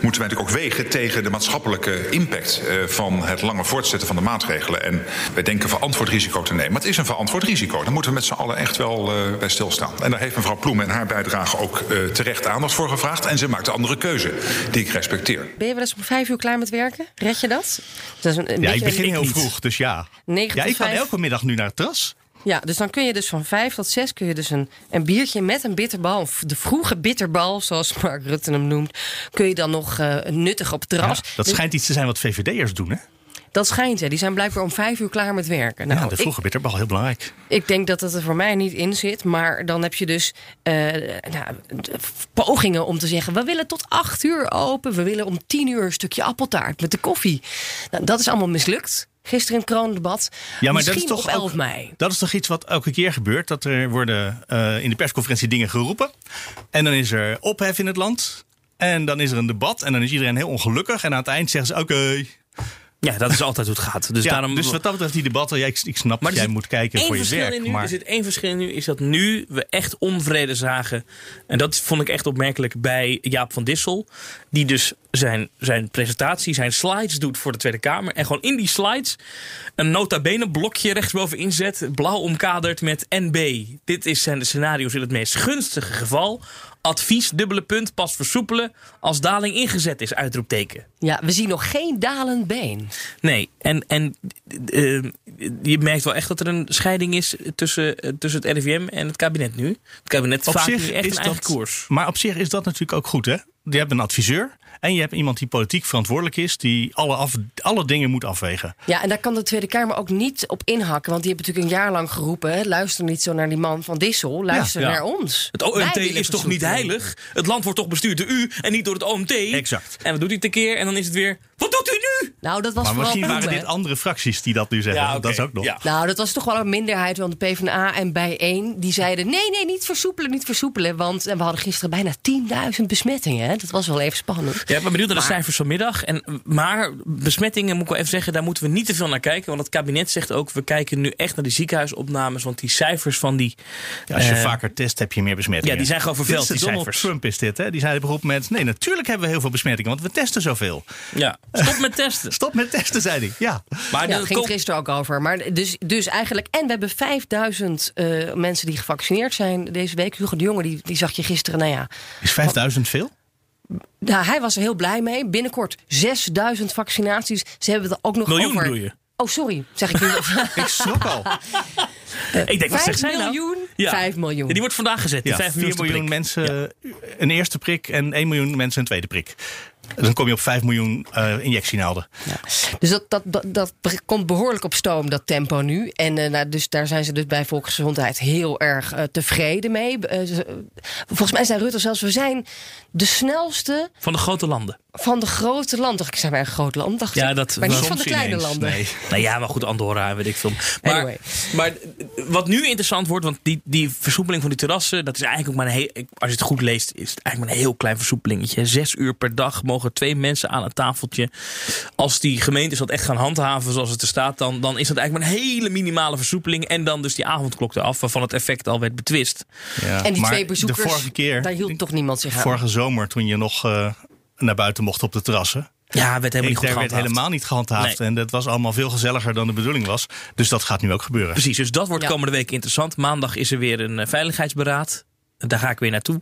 moeten wij natuurlijk ook wegen tegen de maatschappelijke impact eh, van het lange voortzetten van de maatregelen. En wij denken verantwoord risico te nemen. Maar het is een verantwoord risico. Daar moeten we met z'n allen echt wel eh, bij stilstaan. En daar heeft mevrouw Ploem in haar bijdrage ook eh, terecht aandacht voor gevraagd. En ze maakt een andere keuze, die ik respecteer. Ben je wel eens om vijf uur klaar met werken? Red je dat? dat is een, een Ja, ik beetje begin een- heel vroeg, dus ja. Negen Ja, tot ik kan elke middag nu naar het Ja, dus dan kun je dus van vijf tot zes kun je dus een, een biertje met een bitterbal, of de vroege bitterbal, zoals Mark Rutte hem noemt, kun je dan nog eh, nuttig op het terras. Ja, dat Dus schijnt iets te zijn wat VVD'ers doen, hè? dat schijnt, ja. Die zijn blijkbaar om vijf uur klaar met werken. Nou, ja, de ik- vroege bitterbal, heel belangrijk. Ik denk dat het er voor mij niet in zit. Maar dan heb je dus eh, nou, pogingen om te zeggen... we willen tot acht uur open. We willen om tien uur een stukje appeltaart met de koffie. Nou, dat is allemaal mislukt. Gisteren in het kronendebat. Ja, maar Misschien dat is toch op 11 ook, mei. Dat is toch iets wat elke keer gebeurt? Dat er worden eh, in de persconferentie dingen geroepen. En dan is er ophef in het land. En dan is er een debat. En dan is iedereen heel ongelukkig. En aan het eind zeggen ze: Oké. Ja, dat is altijd hoe het gaat. Dus ja, daarom- dus wat dat betreft, die debatten, ja, ik, ik snap Maar dat jij moet kijken voor je werk. nu, maar Er zit één verschil in nu, is dat nu we echt onvrede zagen. En dat vond ik echt opmerkelijk bij Jaap van Dissel. Die dus zijn, zijn presentatie, zijn slides doet voor de Tweede Kamer. En gewoon in die slides een nota bene blokje rechtsboven inzet. Blauw omkaderd met NB. Dit is zijn de scenario's in het meest gunstige geval. Advies, dubbele punt, pas versoepelen als daling ingezet is, uitroepteken. Ja, we zien nog geen dalend been. Nee, en, en eh, je merkt wel echt dat er een scheiding is tussen, eh, tussen het RIVM en het kabinet nu. Het kabinet op vaart zich nu echt is een eigen dat, koers. Maar op zich is dat natuurlijk ook goed, hè? Je hebt een adviseur en je hebt iemand die politiek verantwoordelijk is, die alle, af, alle dingen moet afwegen. Ja, en daar kan de Tweede Kamer ook niet op inhakken. Want die hebben natuurlijk een jaar lang geroepen... hè, luister niet zo naar die man van Dissel, luister Ja. naar ons. Het OMT is toch niet heilig? Het land wordt toch bestuurd door u en niet door het OMT? Exact. En wat doet hij te keer en dan is het weer... Wat doet u nu? Nou, dat was maar vooral misschien waren dit andere fracties die dat nu zeggen. Ja. Dat is ook nog. Ja. Nou, dat was toch wel een minderheid van de PvdA en bijeen. Die zeiden, nee, nee, niet versoepelen, niet versoepelen. Want en we hadden gisteren bijna 10.000 besmettingen. Hè? Dat was wel even spannend. Ja, ik ben benieuwd naar de cijfers vanmiddag. En, maar besmettingen, moet ik wel even zeggen, daar moeten we niet te veel naar kijken. Want het kabinet zegt ook, we kijken nu echt naar die ziekenhuisopnames. Want die cijfers van die... Ja, als je eh, vaker test, heb je meer besmettingen. Ja, die zijn gewoon is die Donald cijfers. Trump is dit, hè? Die zei op een gegeven moment... Nee, natuurlijk hebben we heel veel besmettingen, want we testen zoveel. Ja, stop met testen. Stop met testen, zei hij. Ja. Maar Ja, ging komt- gisteren ook over. Maar dus, dus eigenlijk. En we hebben 5000 eh, mensen die gevaccineerd zijn deze week. Hugo de Jonge, die, die zag je gisteren. Nou ja, Is 5000 veel? Nou, hij was er heel blij mee. Binnenkort 6000 vaccinaties. Ze hebben het ook nog Miljoen over. bedoel je? Oh, sorry, zeg ik nu. ik schrok al. Ik denk, wat 5 zegt zij nou? miljoen? Ja. 5 miljoen. Ja, die wordt vandaag gezet, Ja, 5 4 miljoen miljoen prik. mensen een eerste prik en 1 miljoen mensen een tweede prik. Dan kom je op 5 miljoen eh, injectienaalden. Dus dat, dat, dat, dat komt behoorlijk op stoom, dat tempo nu. En eh, nou, dus daar zijn ze dus bij Volksgezondheid heel erg eh, tevreden mee. Volgens mij zei Rutte zelfs, we zijn de snelste Van de grote landen. Van de grote landen. Dacht ik, zijn wij een groot land? Dacht Ja, ik. dat maar niet van de kleine ineens, landen. Nee. nou ja, maar goed, Andorra, weet ik veel. Maar, Anyway. maar wat nu interessant wordt, want die, die versoepeling van die terrassen, dat is eigenlijk ook maar een heel, als je het goed leest, is het eigenlijk maar een heel klein versoepelingetje. Zes uur per dag mogen twee mensen aan een tafeltje. Als die gemeentes dat echt gaan handhaven zoals het er staat, dan, dan is dat eigenlijk maar een hele minimale versoepeling. En dan dus die avondklok eraf, waarvan het effect al werd betwist. Ja, En die maar twee bezoekers, De vorige keer, daar hield toch niemand zich aan. vorige zomer, toen je nog eh, naar buiten mocht op de terrassen. Ja, werd helemaal niet goed werd gehandhaafd. helemaal niet gehandhaafd. Nee. En dat was allemaal veel gezelliger dan de bedoeling was. Dus dat gaat nu ook gebeuren. Precies, dus dat wordt Ja. komende week interessant. Maandag is er weer een eh, veiligheidsberaad. Daar ga ik weer naartoe.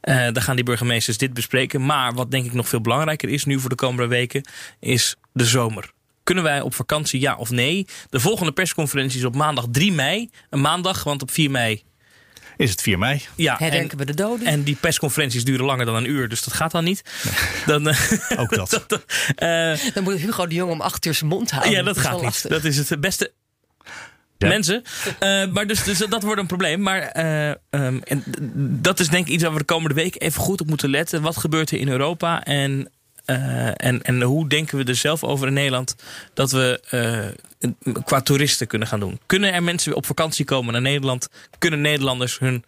Eh daar gaan die burgemeesters dit bespreken. Maar wat denk ik nog veel belangrijker is nu voor de komende weken, is de zomer. Kunnen wij op vakantie, ja of nee? De volgende persconferentie is op maandag 3 mei. Een maandag, want op 4 mei. Is het 4 mei? Ja, Herdenken we de doden. En die persconferenties duren langer dan een uur, dus dat gaat dan niet. Dan, eh, Ook dat. eh, Dan moet Hugo de Jong om acht uur zijn mond houden. ja, dat gaat niet. Dat is het beste. Ja. Mensen. Eh, maar dus, dus dat wordt een probleem. Maar eh, ehm, en dat is denk ik iets waar we de komende week even goed op moeten letten. Wat gebeurt er in Europa? En, en, en hoe denken we er zelf over in Nederland dat we eh, qua toeristen kunnen gaan doen? Kunnen er mensen weer op vakantie komen naar Nederland? Kunnen Nederlanders hun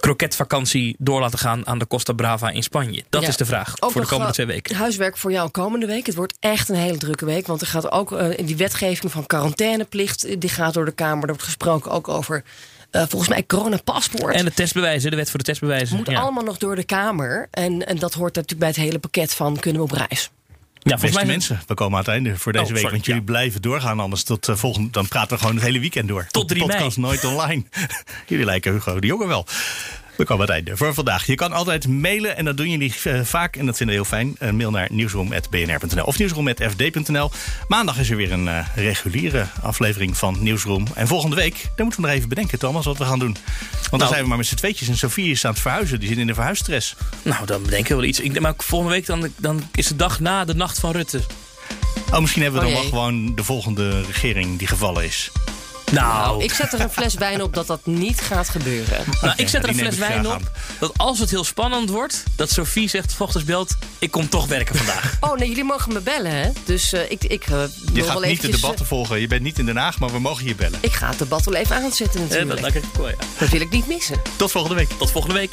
kroketvakantie door laten gaan aan de Costa Brava in Spanje? Dat Ja. is de vraag Ook voor de komende eh, twee weken. Huiswerk voor jou komende week. Het wordt echt een hele drukke week. Want er gaat ook eh, in die wetgeving van quarantaineplicht. eh, Die gaat door de Kamer. Er wordt gesproken ook over. Eh, volgens mij coronapaspoort. En de testbewijzen, de wet voor de testbewijzen. moet Ja. allemaal nog door de Kamer. En, en dat hoort natuurlijk bij het hele pakket van kunnen we op reis. Ja, volgens Beste mij mensen, we komen aan het einde voor deze Oh, week. sorry, want jullie ja. blijven doorgaan, anders tot eh, volgende, dan praten we gewoon het hele weekend door. Tot de 3 mei. podcast nooit online. jullie lijken Hugo de Jonge wel. We komen aan het einde voor vandaag. Je kan altijd mailen en dat doen jullie eh, vaak. En dat vinden we heel fijn. Een mail naar nieuwsroom.bnr.nl of nieuwsroom.fd.nl. Maandag is er weer een eh, reguliere aflevering van Nieuwsroom. En volgende week, dan moeten we nog even bedenken, Thomas, wat we gaan doen. Want dan Nou. zijn we maar met z'n tweetjes. En Sofie is aan het verhuizen. Die zit in de verhuisstress. Nou, dan bedenken we wel iets. Ik maar volgende week dan, dan is de dag na de nacht van Rutte. Oh, misschien hebben we Oh dan wel jee. gewoon de volgende regering die gevallen is. Nou, ik zet er een fles wijn op dat dat niet gaat gebeuren. Nou, ik zet er een fles wijn op. Dat als het heel spannend wordt, dat Sophie zegt, volgens belt, ik kom toch werken vandaag. Oh nee, jullie mogen me bellen, hè? Dus eh, ik, ik eh, wil Je wel gaat niet de eventjes, debatten volgen. Je bent niet in Den Haag, maar we mogen je bellen. eh, Ik ga het debat wel even aanzetten Eh, natuurlijk. dat, dat, ja. Dat wil ik niet missen. Tot volgende week. Tot volgende week.